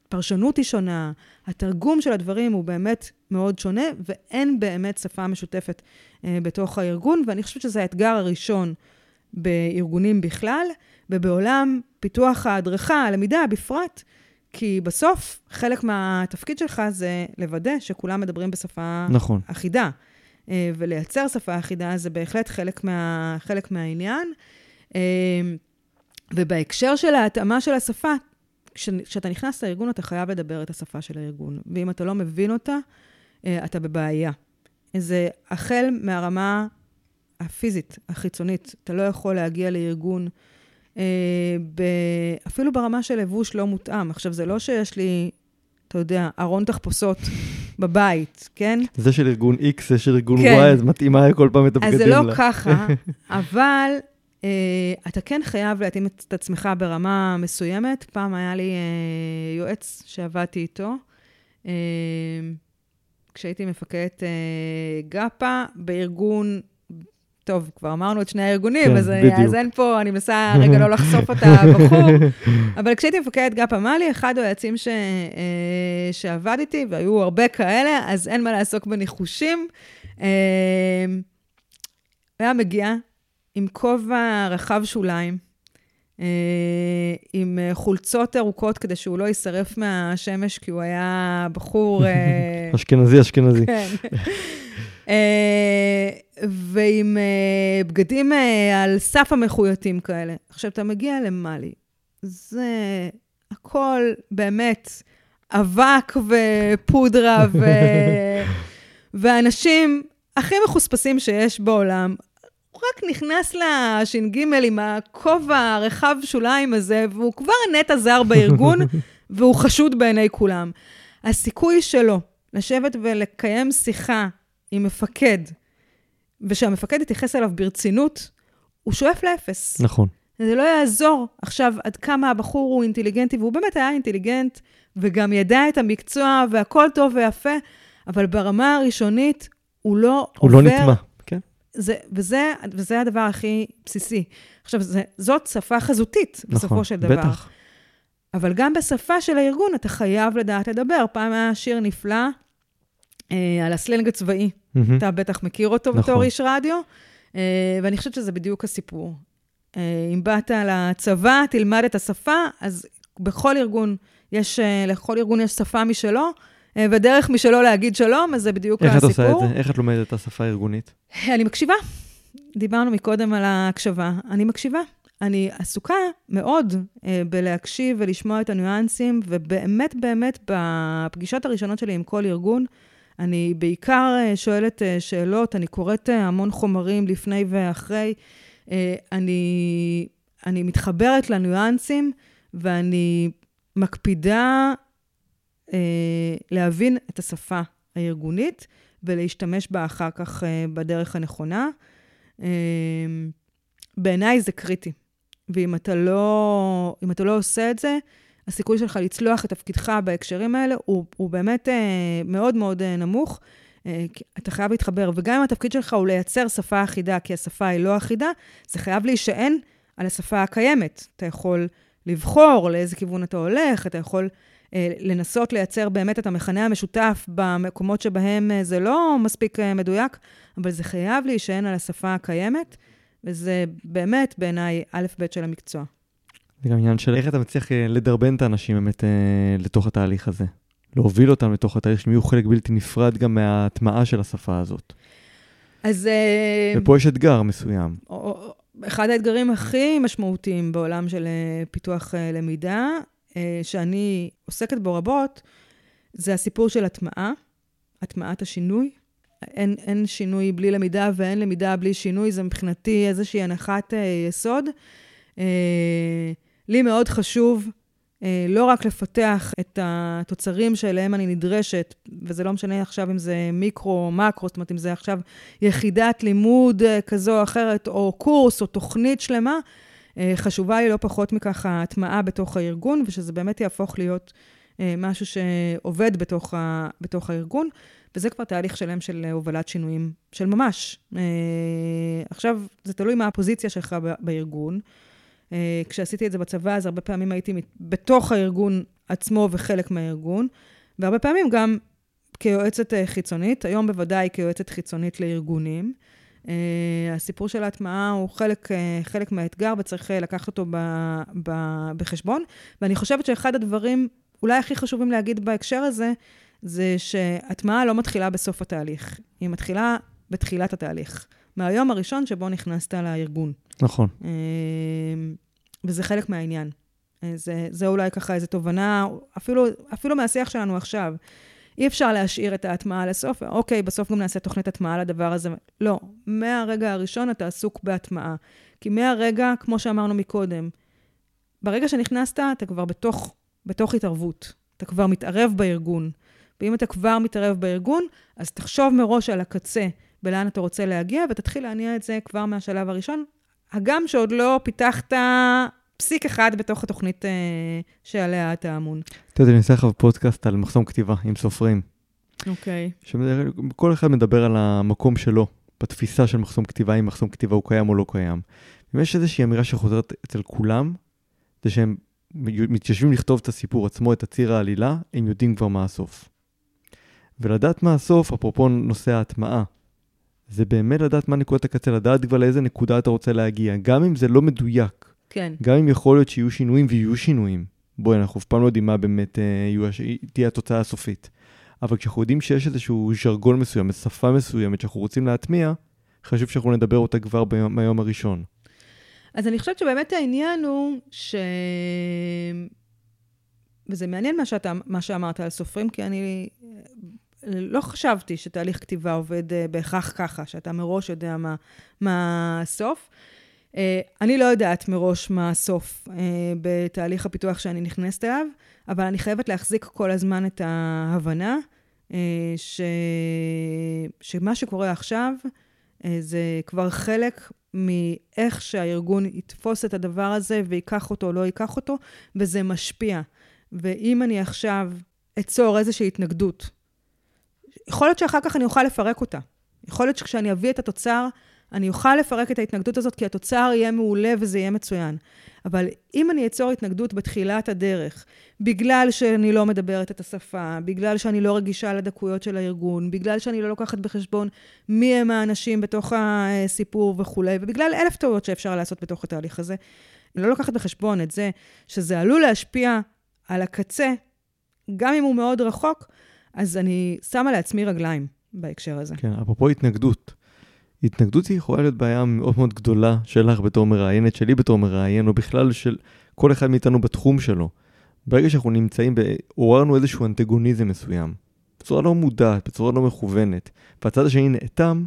הפרשנות היא שונה, התרגום של הדברים הוא באמת מאוד שונה, ואין באמת שפה משותפת אה, בתוך הארגון, ואני חושבת שזה האתגר הראשון בארגונים בכלל, ובעולם פיתוח ההדרכה, הלמידה בפרט, כי בסוף חלק מהתפקיד שלך זה לוודא שכולם מדברים בשפה נכון. אחידה. אה, ולייצר שפה אחידה זה בהחלט חלק, מה, חלק מהעניין. אה, ובהקשר של ההתאמה של השפה, כשאתה נכנס לארגון, אתה חייב לדבר את השפה של הארגון. ואם אתה לא מבין אותה, אה, אתה בבעיה. זה החל מהרמה הפיזית, החיצונית. אתה לא יכול להגיע לארגון, ב... אפילו ברמה של לבוש לא מותאם. עכשיו, זה לא שיש לי, אתה יודע, ארון תחפושות (laughs) בבית, כן? זה של ארגון X, זה של ארגון כן. Y, אז מתאימה כל פעם את הבגדים לה. אז זה לא ככה, (laughs) אבל אתה כן חייב להתאים את עצמך ברמה מסוימת. פעם היה לי uh, יועץ שעבדתי איתו. Uh, כשהייתי מפקדת uh, גאפה בארגון טוב, כבר אמרנו את שני הארגונים, כן, אז, בדיוק. אז אין פה, אני מנסה רגע לא לחשוף את הבחור. (laughs) אבל כשהייתי מפקדת גאפ אמאלי, אחד היועצים ש, אה, שעבד איתי, והיו הרבה כאלה, אז אין מה לעסוק בניחושים. אה, היה מגיע עם כובע רחב שוליים, אה, עם חולצות ארוכות כדי שהוא לא יישרף מהשמש, כי הוא היה בחור... (laughs) אשכנזי, אשכנזי. כן. (laughs) ועם בגדים על סף המחויטים כאלה. עכשיו, אתה מגיע למאלי, זה הכל באמת אבק ופודרה, ו... (laughs) ואנשים הכי מחוספסים שיש בעולם. הוא רק נכנס לש"ג עם הכובע הרחב שוליים הזה, והוא כבר נטע זר בארגון, (laughs) והוא חשוד בעיני כולם. הסיכוי שלו לשבת ולקיים שיחה עם מפקד, ושהמפקד יתייחס אליו ברצינות, הוא שואף לאפס. נכון. זה לא יעזור עכשיו עד כמה הבחור הוא אינטליגנטי, והוא באמת היה אינטליגנט, וגם ידע את המקצוע, והכל טוב ויפה, אבל ברמה הראשונית הוא לא הוא לא עובר... הוא לא נטמע. זה, וזה, וזה הדבר הכי בסיסי. עכשיו, זה, זאת שפה חזותית, נכון, בסופו של דבר. בטח. אבל גם בשפה של הארגון אתה חייב לדעת לדבר. פעם היה שיר נפלא אה, על הסלנג הצבאי. Mm-hmm. אתה בטח מכיר אותו נכון. בתור איש רדיו, אה, ואני חושבת שזה בדיוק הסיפור. אה, אם באת לצבא, תלמד את השפה, אז בכל ארגון יש, אה, לכל ארגון יש שפה משלו, ודרך משלו להגיד שלום, אז זה בדיוק איך הסיפור. איך את עושה את זה? איך את לומדת את השפה הארגונית? אני מקשיבה. דיברנו מקודם על ההקשבה. אני מקשיבה. אני עסוקה מאוד אה, בלהקשיב ולשמוע את הניואנסים, ובאמת, באמת, בפגישות הראשונות שלי עם כל ארגון, אני בעיקר אה, שואלת אה, שאלות, אני קוראת אה, המון חומרים לפני ואחרי. אני, אני מתחברת לניואנסים, ואני מקפידה אה, להבין את השפה הארגונית ולהשתמש בה אחר כך אה, בדרך הנכונה. אה, בעיניי זה קריטי. ואם אתה לא, אתה לא עושה את זה, הסיכוי שלך לצלוח את תפקידך בהקשרים האלה הוא, הוא באמת אה, מאוד מאוד אה, נמוך. אה, אתה חייב להתחבר, וגם אם התפקיד שלך הוא לייצר שפה אחידה, כי השפה היא לא אחידה, זה חייב להישען על השפה הקיימת. אתה יכול לבחור לאיזה כיוון אתה הולך, אתה יכול אה, לנסות לייצר באמת את המכנה המשותף במקומות שבהם אה, זה לא מספיק אה, מדויק, אבל זה חייב להישען על השפה הקיימת, וזה באמת בעיניי א'-ב' של המקצוע. זה גם עניין של איך אתה מצליח לדרבן את האנשים באמת לתוך התהליך הזה. להוביל אותם לתוך התהליך, שהם יהיו חלק בלתי נפרד גם מההטמעה של השפה הזאת. אז... ופה יש אתגר מסוים. אחד האתגרים הכי משמעותיים בעולם של פיתוח למידה, אה, שאני עוסקת בו רבות, זה הסיפור של הטמעה, הטמעת השינוי. אין, אין שינוי בלי למידה ואין למידה בלי שינוי, זה מבחינתי איזושהי הנחת אה, יסוד. אה, לי מאוד חשוב אה, לא רק לפתח את התוצרים שאליהם אני נדרשת, וזה לא משנה עכשיו אם זה מיקרו או מקרו, זאת אומרת, אם זה עכשיו יחידת לימוד אה, כזו או אחרת, או קורס או תוכנית שלמה, אה, חשובה לי לא פחות מכך ההטמעה בתוך הארגון, ושזה באמת יהפוך להיות אה, משהו שעובד בתוך, ה, בתוך הארגון, וזה כבר תהליך שלם של הובלת שינויים של ממש. אה, עכשיו, זה תלוי מה הפוזיציה שלך בארגון. כשעשיתי את זה בצבא, אז הרבה פעמים הייתי בתוך הארגון עצמו וחלק מהארגון, והרבה פעמים גם כיועצת חיצונית, היום בוודאי כיועצת חיצונית לארגונים. Uh, הסיפור של ההטמעה הוא חלק, uh, חלק מהאתגר וצריך uh, לקחת אותו ב, ב, בחשבון. ואני חושבת שאחד הדברים אולי הכי חשובים להגיד בהקשר הזה, זה שהטמעה לא מתחילה בסוף התהליך, היא מתחילה בתחילת התהליך, מהיום הראשון שבו נכנסת לארגון. נכון. וזה חלק מהעניין. זה, זה אולי ככה איזו תובנה, אפילו, אפילו מהשיח שלנו עכשיו. אי אפשר להשאיר את ההטמעה לסוף, אוקיי, בסוף גם נעשה תוכנית הטמעה לדבר הזה. לא, מהרגע הראשון אתה עסוק בהטמעה. כי מהרגע, כמו שאמרנו מקודם, ברגע שנכנסת, אתה כבר בתוך, בתוך התערבות. אתה כבר מתערב בארגון. ואם אתה כבר מתערב בארגון, אז תחשוב מראש על הקצה ולאן אתה רוצה להגיע, ותתחיל להניע את זה כבר מהשלב הראשון. הגם שעוד לא פיתחת פסיק אחד בתוך התוכנית אה, שעליה אתה אמון. אתה יודע, אני אעשה לך פודקאסט על מחסום כתיבה עם סופרים. אוקיי. כל אחד מדבר על המקום שלו, בתפיסה של מחסום כתיבה, אם מחסום כתיבה הוא קיים או לא קיים. אם יש איזושהי אמירה שחוזרת אצל כולם, זה שהם מתיישבים לכתוב את הסיפור עצמו, את הציר העלילה, הם יודעים כבר מה הסוף. ולדעת מה הסוף, אפרופו נושא ההטמעה, זה באמת לדעת מה נקודת הקצה, לדעת כבר לאיזה נקודה אתה רוצה להגיע, גם אם זה לא מדויק. כן. גם אם יכול להיות שיהיו שינויים ויהיו שינויים. בואי, אנחנו אף פעם לא יודעים מה באמת אה, תהיה התוצאה הסופית. אבל כשאנחנו יודעים שיש איזשהו ז'רגון מסוים, שפה מסוימת שאנחנו רוצים להטמיע, חשוב שאנחנו נדבר אותה כבר ביום, ביום הראשון. אז אני חושבת שבאמת העניין הוא ש... וזה מעניין מה, שאתה, מה שאמרת על סופרים, כי אני לא חשבתי שתהליך כתיבה עובד אה, בהכרח ככה, שאתה מראש יודע מה, מה הסוף. אה, אני לא יודעת מראש מה הסוף אה, בתהליך הפיתוח שאני נכנסת אליו, אבל אני חייבת להחזיק כל הזמן את ההבנה אה, ש... שמה שקורה עכשיו זה כבר חלק מאיך שהארגון יתפוס את הדבר הזה וייקח אותו או לא ייקח אותו, וזה משפיע. ואם אני עכשיו אצור איזושהי התנגדות, יכול להיות שאחר כך אני אוכל לפרק אותה. יכול להיות שכשאני אביא את התוצר, אני אוכל לפרק את ההתנגדות הזאת, כי התוצר יהיה מעולה וזה יהיה מצוין. אבל אם אני אצור התנגדות בתחילת הדרך, בגלל שאני לא מדברת את השפה, בגלל שאני לא רגישה לדקויות של הארגון, בגלל שאני לא לוקחת בחשבון מי הם האנשים בתוך הסיפור וכולי, ובגלל אלף טעויות שאפשר לעשות בתוך התהליך הזה, אני לא לוקחת בחשבון את זה שזה עלול להשפיע על הקצה, גם אם הוא מאוד רחוק, אז אני שמה לעצמי רגליים בהקשר הזה. כן, אפרופו התנגדות. התנגדות היא יכולה להיות בעיה מאוד מאוד גדולה שלך בתור מראיינת, שלי בתור מראיין, או בכלל של כל אחד מאיתנו בתחום שלו. ברגע שאנחנו נמצאים, עוררנו איזשהו אנטגוניזם מסוים, בצורה לא מודעת, בצורה לא מכוונת, והצד השני נאטם,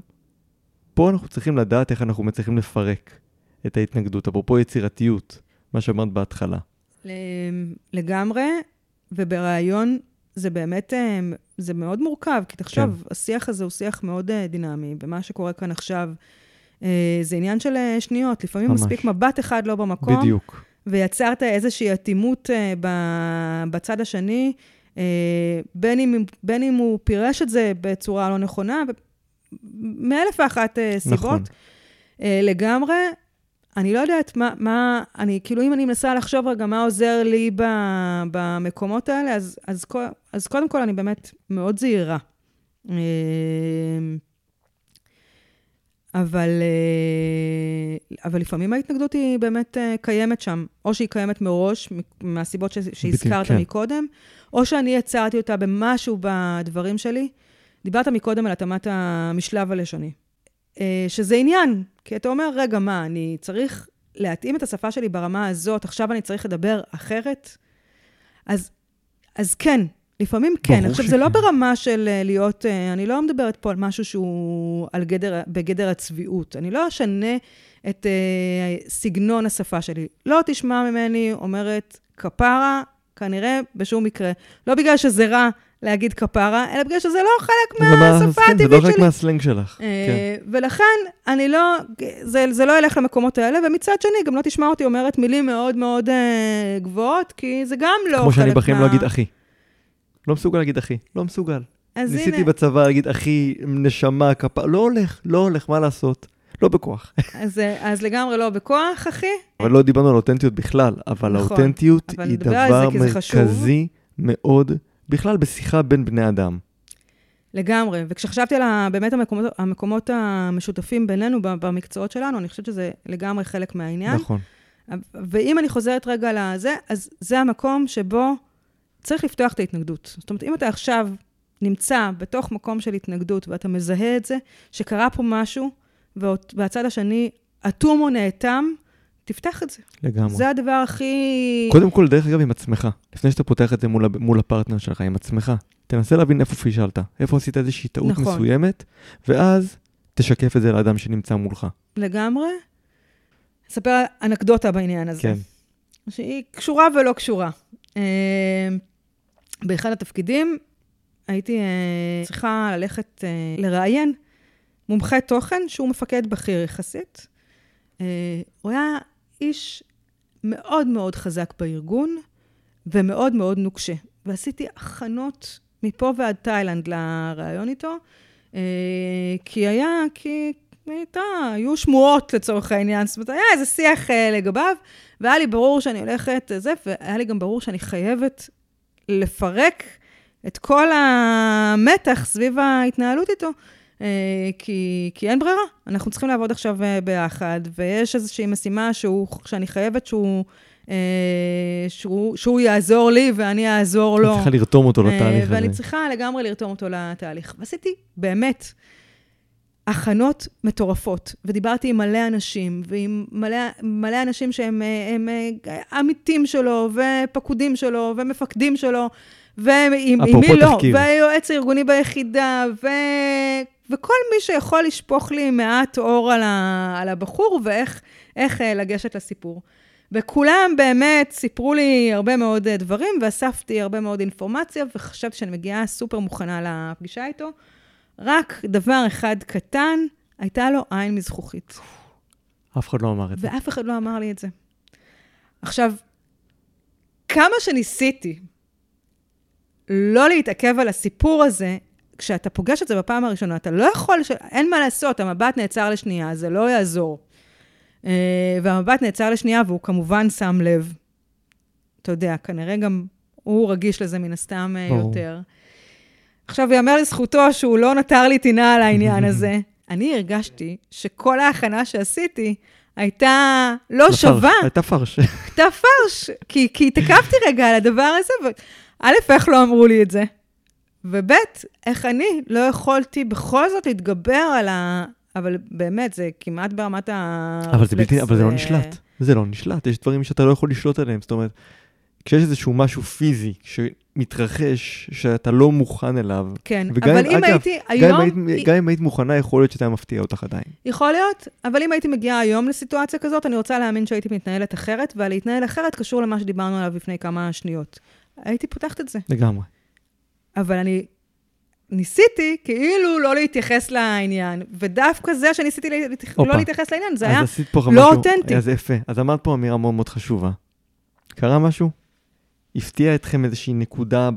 פה אנחנו צריכים לדעת איך אנחנו מצליחים לפרק את ההתנגדות, אפרופו יצירתיות, מה שאמרת בהתחלה. לגמרי, ובריאיון זה באמת, אה, זה מאוד מורכב, כי תחשוב, כן. השיח הזה הוא שיח מאוד אה, דינמי, ומה שקורה כאן עכשיו, אה, זה עניין של שניות. לפעמים ממש. מספיק מבט אחד לא במקום. בדיוק. ויצרת איזושהי אטימות בצד השני, בין אם, בין אם הוא פירש את זה בצורה לא נכונה, מאלף ואחת סיבות. נכון. לגמרי. אני לא יודעת מה, מה, אני, כאילו, אם אני מנסה לחשוב רגע מה עוזר לי ב, במקומות האלה, אז, אז, אז קודם כל אני באמת מאוד זהירה. אה, אבל, אה, אבל לפעמים ההתנגדות היא באמת אה, קיימת שם, או שהיא קיימת מראש, מהסיבות ש- שהזכרת כן. מקודם, או שאני יצרתי אותה במשהו בדברים שלי. דיברת מקודם על התאמת המשלב הלשוני, שזה עניין, כי אתה אומר, רגע, מה, אני צריך להתאים את השפה שלי ברמה הזאת, עכשיו אני צריך לדבר אחרת? אז, אז כן, לפעמים כן. עכשיו, זה לא שכן. ברמה של אה, להיות, אה, אני לא מדברת פה על משהו שהוא על גדר, בגדר הצביעות. אני לא אשנה את אה, סגנון השפה שלי. לא תשמע ממני אומרת כפרה, כנראה בשום מקרה. לא בגלל שזה רע להגיד כפרה, אלא בגלל שזה לא חלק מה- מהשפה כן, זה לא הטבעית חלק שלי. מהסלנג שלך. כן. אה, ולכן, אני לא, זה, זה לא ילך למקומות האלה, ומצד שני, גם לא תשמע אותי אומרת מילים מאוד מאוד אה, גבוהות, כי זה גם לא כמו שאני חלק בחיים מה- לא אגיד אחי. לא מסוגל להגיד אחי, לא מסוגל. ניסיתי הנה, בצבא להגיד אחי, נשמה, כפה, לא הולך, לא הולך, מה לעשות? לא בכוח. אז, אה, אז לגמרי לא בכוח, אחי. אבל לא דיברנו על אותנטיות בכלל, אבל נכון, האותנטיות אבל היא דבר זה. מרכזי מאוד, בכלל בשיחה בין בני אדם. לגמרי. וכשחשבתי על ה, באמת המקומות, המקומות המשותפים בינינו במקצועות שלנו, אני חושבת שזה לגמרי חלק מהעניין. נכון. ואם אני חוזרת רגע לזה, אז זה המקום שבו צריך לפתוח את ההתנגדות. זאת אומרת, אם אתה עכשיו נמצא בתוך מקום של התנגדות ואתה מזהה את זה, שקרה פה משהו, וה- והצד השני אטום או נאטם, תפתח את זה. לגמרי. זה הדבר הכי... קודם כל, דרך אגב, עם עצמך. לפני שאתה פותח את זה מול, מול הפרטנר שלך, עם עצמך. תנסה להבין איפה פישלת, איפה עשית איזושהי טעות נכון. מסוימת, ואז תשקף את זה לאדם שנמצא מולך. לגמרי. אספר אנקדוטה בעניין הזה. כן. שהיא קשורה ולא קשורה. אה, באחד התפקידים הייתי אה, צריכה ללכת אה, לראיין מומחה תוכן שהוא מפקד בכיר יחסית. הוא היה איש מאוד מאוד חזק בארגון ומאוד מאוד נוקשה. ועשיתי הכנות מפה ועד תאילנד לראיון איתו, אה, כי היה, כי הייתה, היו שמועות לצורך העניין, זאת אומרת, היה איזה שיח אה, לגביו, והיה לי ברור שאני הולכת, זה, והיה לי גם ברור שאני חייבת לפרק את כל המתח סביב ההתנהלות איתו, אה, כי, כי אין ברירה. אנחנו צריכים לעבוד עכשיו אה, ביחד, ויש איזושהי משימה שהוא, שאני חייבת שהוא, אה, שהוא, שהוא יעזור לי ואני אעזור לו. אני צריכה לרתום אותו אה, לתהליך הזה. ואני צריכה לגמרי לרתום אותו לתהליך. ועשיתי באמת הכנות מטורפות, ודיברתי עם מלא אנשים, ועם מלא, מלא אנשים שהם הם, אה, עמיתים שלו, ופקודים שלו, ומפקדים שלו, ועם מי לא. והיועץ הארגוני ביחידה, ו... וכל מי שיכול לשפוך לי מעט אור על, ה... על הבחור, ואיך איך, אה, לגשת לסיפור. וכולם באמת סיפרו לי הרבה מאוד אה, דברים, ואספתי הרבה מאוד אינפורמציה, וחשבתי שאני מגיעה סופר מוכנה לפגישה איתו. רק דבר אחד קטן, הייתה לו עין מזכוכית. אף אחד לא אמר את זה. ואף אחד לא אמר לי את זה. עכשיו, כמה שניסיתי לא להתעכב על הסיפור הזה, כשאתה פוגש את זה בפעם הראשונה, אתה לא יכול, ש... אין מה לעשות, המבט נעצר לשנייה, זה לא יעזור. Uh, והמבט נעצר לשנייה, והוא כמובן שם לב. אתה יודע, כנראה גם הוא רגיש לזה מן הסתם uh, ברור. יותר. עכשיו, יאמר לזכותו שהוא לא נותר לי טינה על העניין הזה. (laughs) אני הרגשתי שכל ההכנה שעשיתי הייתה לא לפרש, שווה, הייתה פרש. הייתה פרש, כי, כי התעכבתי רגע על הדבר הזה, וא', איך לא אמרו לי את זה, וב', איך אני לא יכולתי בכל זאת להתגבר על ה... אבל באמת, זה כמעט ברמת ה... אבל זה בלתי, אבל זה לא נשלט. זה לא נשלט, יש דברים שאתה לא יכול לשלוט עליהם. זאת אומרת, כשיש איזשהו משהו פיזי שמתרחש, שאתה לא מוכן אליו, כן, וגם אבל אם- אגב, הייתי גם היום... אם היית- גם אם היית מוכנה, יכול להיות שזה היה מפתיע אותך עדיין. יכול להיות, אבל אם הייתי מגיעה היום לסיטואציה כזאת, אני רוצה להאמין שהייתי מתנהלת אחרת, והלהתנהל אחרת קשור למה שדיברנו עליו לפני כמה שניות. הייתי פותחת את זה. לגמרי. אבל אני ניסיתי כאילו לא להתייחס לעניין, ודווקא זה שניסיתי להתייח-. לא להתייחס לעניין, זה היה... לא משהו- אותנטי. אז יפה. אז אמרת פה אמירה מאוד מאוד חשובה. קרה משהו? הפתיע אתכם איזושהי נקודה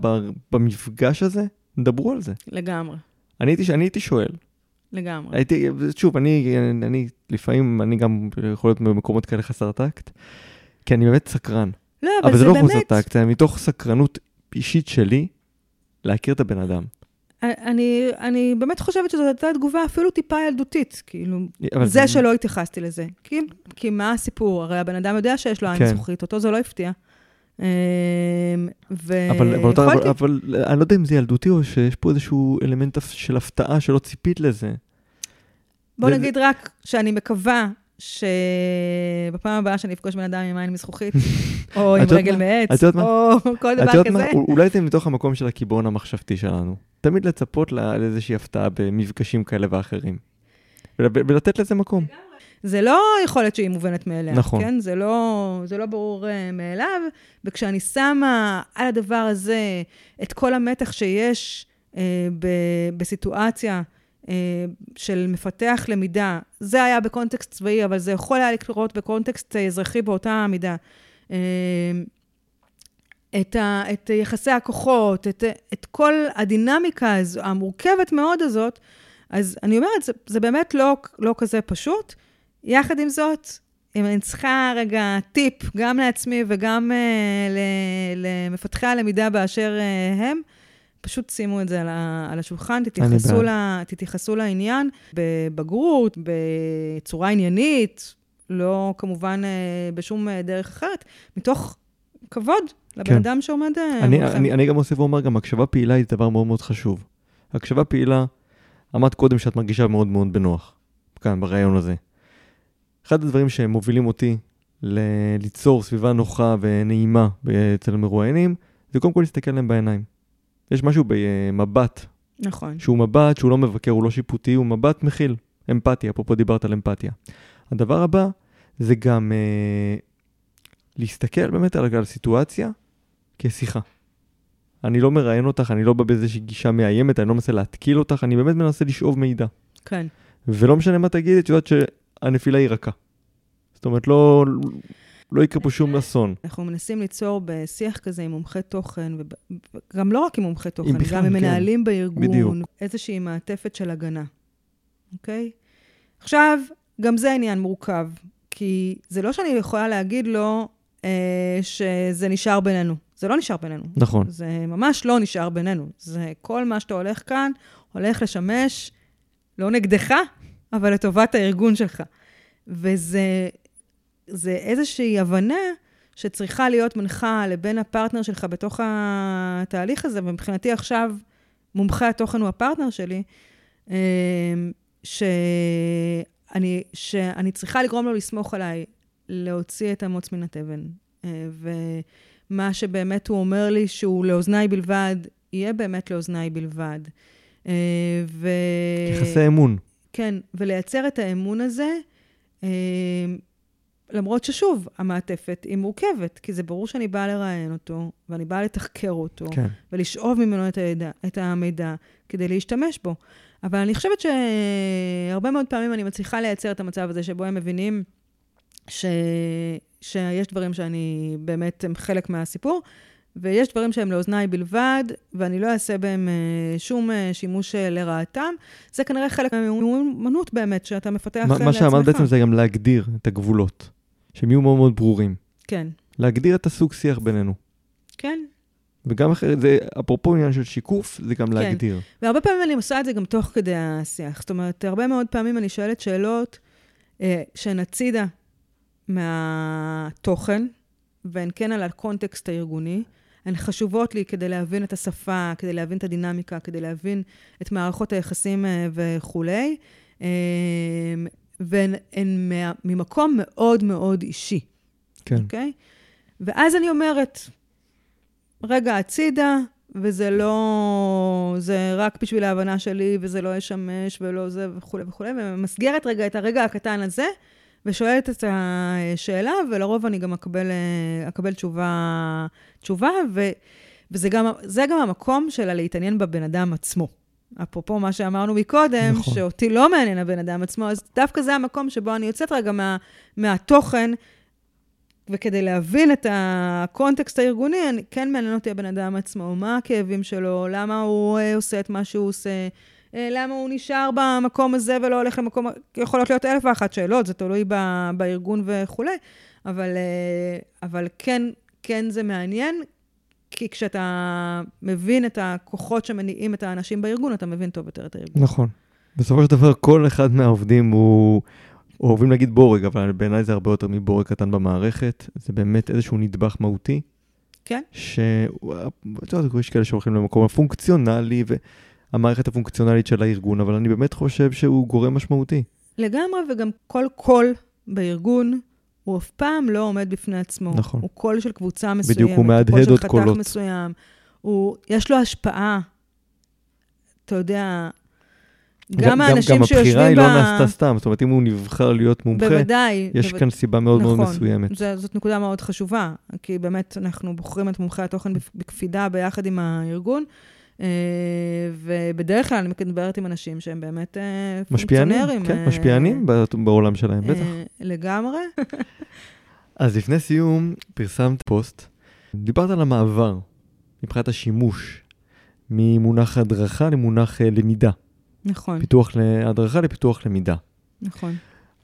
במפגש הזה? דברו על זה. לגמרי, אני הייתי, אני הייתי שואל. לגמרי. הייתי, שוב, אני, אני, לפעמים, אני גם יכול להיות במקומות כאלה חסר טקט, כי אני באמת סקרן. לא, אבל זה לא באמת... חוסר טקט, זה מתוך סקרנות אישית שלי להכיר את הבן אדם. אני, אני באמת חושבת שזו הייתה תגובה אפילו טיפה ילדותית, כאילו, אבל זה שלא התייחסתי לזה. כי, כי מה הסיפור? הרי הבן אדם יודע שיש לו עין כן. זכוכית, אותו זה לא הפתיע. אמ, ו... אבל, אבל, אותה- יכולתי- אבל, אבל אני לא יודע אם זה ילדותי או שיש פה איזשהו אלמנט של הפתעה שלא ציפית לזה. בוא זה- נגיד רק שאני מקווה שבפעם הבאה שאני אפגוש בן אדם עם עין מזכוכית, (laughs) או עם רגל? מעץ? או כל דבר? כזה. אולי זה מתוך המקום של הקיבעון המחשבתי שלנו. תמיד לצפות לאיזושהי הפתעה במפגשים כאלה ואחרים. ול- ולתת לזה מקום. זה לא יכולת שהיא מובנת מאליה, נכון. כן? זה לא, זה לא ברור uh, מאליו, וכשאני שמה על הדבר הזה את כל המתח שיש uh, ב- בסיטואציה של מפתח למידה, זה היה בקונטקסט צבאי, אבל זה יכול היה לקרות בקונטקסט אה, אזרחי באותה מידה. Uh, את, ה, את יחסי הכוחות, את, את כל הדינמיקה הזו, המורכבת מאוד הזאת, אז אני אומרת, זה, זה באמת לא, לא כזה פשוט. יחד עם זאת, אם אני צריכה רגע טיפ, גם לעצמי וגם uh, למפתחי הלמידה באשר uh, הם, פשוט שימו את זה על, ה, על השולחן, תתייחסו. לה, תתייחסו לעניין בבגרות, בצורה עניינית, לא כמובן uh, בשום uh, דרך אחרת, מתוך כבוד לבן כן. אדם שעומד uh, אני, מולכם. אני, אני גם אוסיף ואומר, גם הקשבה פעילה היא דבר מאוד מאוד חשוב. הקשבה פעילה, אמרת קודם שאת מרגישה מאוד מאוד בנוח, כאן, ברעיון הזה. אחד הדברים שמובילים אותי ל- ליצור סביבה נוחה ונעימה אצל המרואיינים, זה קודם כל להסתכל להם בעיניים. יש משהו במבט, נכון. שהוא מבט שהוא לא מבקר, הוא לא שיפוטי, הוא מבט מכיל. אמפתיה, אפרופו דיברת על אמפתיה. הדבר הבא זה גם אה, להסתכל באמת על, על סיטואציה כשיחה. אני לא מראיין אותך, אני לא בא באיזושהי גישה מאיימת, אני לא מנסה להתקיל אותך, אני באמת מנסה לשאוב מידע. כן. ולא משנה מה תגידי, את יודעת שהנפילה היא רכה. זאת אומרת, לא, לא יקרה פה שום אסון. אנחנו מנסים ליצור בשיח כזה עם מומחי תוכן, וגם לא רק עם מומחי תוכן, בכלל, גם עם כן. מנהלים בארגון, בדיוק. איזושהי מעטפת של הגנה, אוקיי? עכשיו, גם זה עניין מורכב, כי זה לא שאני יכולה להגיד לו אה, שזה נשאר בינינו. זה לא נשאר בינינו. נכון. זה ממש לא נשאר בינינו. זה כל מה שאתה הולך כאן, הולך לשמש לא נגדך, אבל לטובת הארגון שלך. וזה זה איזושהי הבנה שצריכה להיות מנחה לבין הפרטנר שלך בתוך התהליך הזה, ומבחינתי עכשיו מומחה התוכן הוא הפרטנר שלי, אה, שאני, שאני צריכה לגרום לו לסמוך עליי, להוציא את המוץ מן התבן. אה, ומה שבאמת הוא אומר לי שהוא לאוזניי בלבד, יהיה באמת לאוזניי בלבד. אה, ו... יחסי אמון. כן, ולייצר את האמון הזה, למרות ששוב, המעטפת היא מורכבת, כי זה ברור שאני באה לראיין אותו, ואני באה לתחקר אותו, כן. ולשאוב ממנו את, הידע, את המידע כדי להשתמש בו. אבל אני חושבת שהרבה מאוד פעמים אני מצליחה לייצר את המצב הזה שבו הם מבינים ש... שיש דברים שאני באמת הם חלק מהסיפור, ויש דברים שהם לאוזניי בלבד, ואני לא אעשה בהם אה, שום אה, שימוש אה, לרעתם. זה כנראה חלק מהמיומנות באמת, שאתה מפתח לעצמך. מה שאמרת בעצם זה גם להגדיר את הגבולות, שהם יהיו מאוד מאוד ברורים. כן, להגדיר את הסוג שיח בינינו. כן. וגם אחרת, זה אפרופו עניין של שיקוף, זה גם כן. להגדיר. והרבה פעמים אני עושה את זה גם תוך כדי השיח. זאת אומרת, הרבה מאוד פעמים אני שואלת שאלות אה, שהן הצידה מהתוכן, והן כן על הקונטקסט הארגוני. הן חשובות לי כדי להבין את השפה, כדי להבין את הדינמיקה, כדי להבין את מערכות היחסים אה, וכולי. אה, והן ממקום מאוד מאוד אישי. כן. אוקיי? ואז אני אומרת, רגע, הצידה, וזה לא... זה רק בשביל ההבנה שלי, וזה לא ישמש, ולא זה, וכולי וכולי, וממסגרת רגע את הרגע הקטן הזה, ושואלת את השאלה, ולרוב אני גם אקבל, אה, אקבל תשובה, תשובה ו, וזה גם, זה גם המקום שלה להתעניין בבן אדם עצמו. אפרופו מה שאמרנו מקודם, נכון. שאותי לא מעניין הבן אדם עצמו, אז דווקא זה המקום שבו אני יוצאת רגע מה, מהתוכן, וכדי להבין את הקונטקסט הארגוני, אני, כן מעניין אותי הבן אדם עצמו, מה הכאבים שלו, למה הוא אה, עושה את מה שהוא עושה, למה הוא נשאר במקום הזה ולא הולך למקום, יכולות להיות אלף ואחת שאלות, זה תלוי ב, בארגון וכולי, אבל, אה, אבל כן, כן זה מעניין, כי כשאתה מבין את הכוחות שמניעים את האנשים בארגון, אתה מבין טוב יותר את הארגון. נכון. בסופו של דבר, כל אחד מהעובדים הוא... אוהבים להגיד בורג, אבל בעיניי זה הרבה יותר מבורג קטן במערכת. זה באמת איזשהו נדבך מהותי. כן. יודעת, יש כאלה שהולכים למקום הפונקציונלי והמערכת הפונקציונלית של הארגון, אבל אני באמת חושב שהוא גורם משמעותי. לגמרי, וגם כל קול בארגון, הוא אף פעם לא עומד בפני עצמו. נכון. הוא קול של קבוצה מסוימת. בדיוק, הוא מהדהד עוד קול קולות. של חתך מסוים. הוא, יש לו השפעה. אתה יודע, גם האנשים גם שיושבים ב... הבחירה היא לא נעשתה סתם, זאת אומרת, אם הוא נבחר להיות מומחה, בוודאי. יש בוודאי. כאן סיבה מאוד מאוד נכון. מסוימת. זה, זאת נקודה מאוד חשובה, כי באמת אנחנו בוחרים את מומחי התוכן בקפידה ביחד עם הארגון, ובדרך כלל אני מדברת עם אנשים שהם באמת אה, משפיענים, פונקציונרים. כן, אה, משפיענים בעולם שלהם, בטח. אה, לגמרי. (laughs) אז לפני סיום, פרסמת פוסט, דיברת על המעבר מבחינת השימוש ממונח הדרכה למונח אה, למידה. נכון, פיתוח להדרכה לפיתוח למידה. נכון.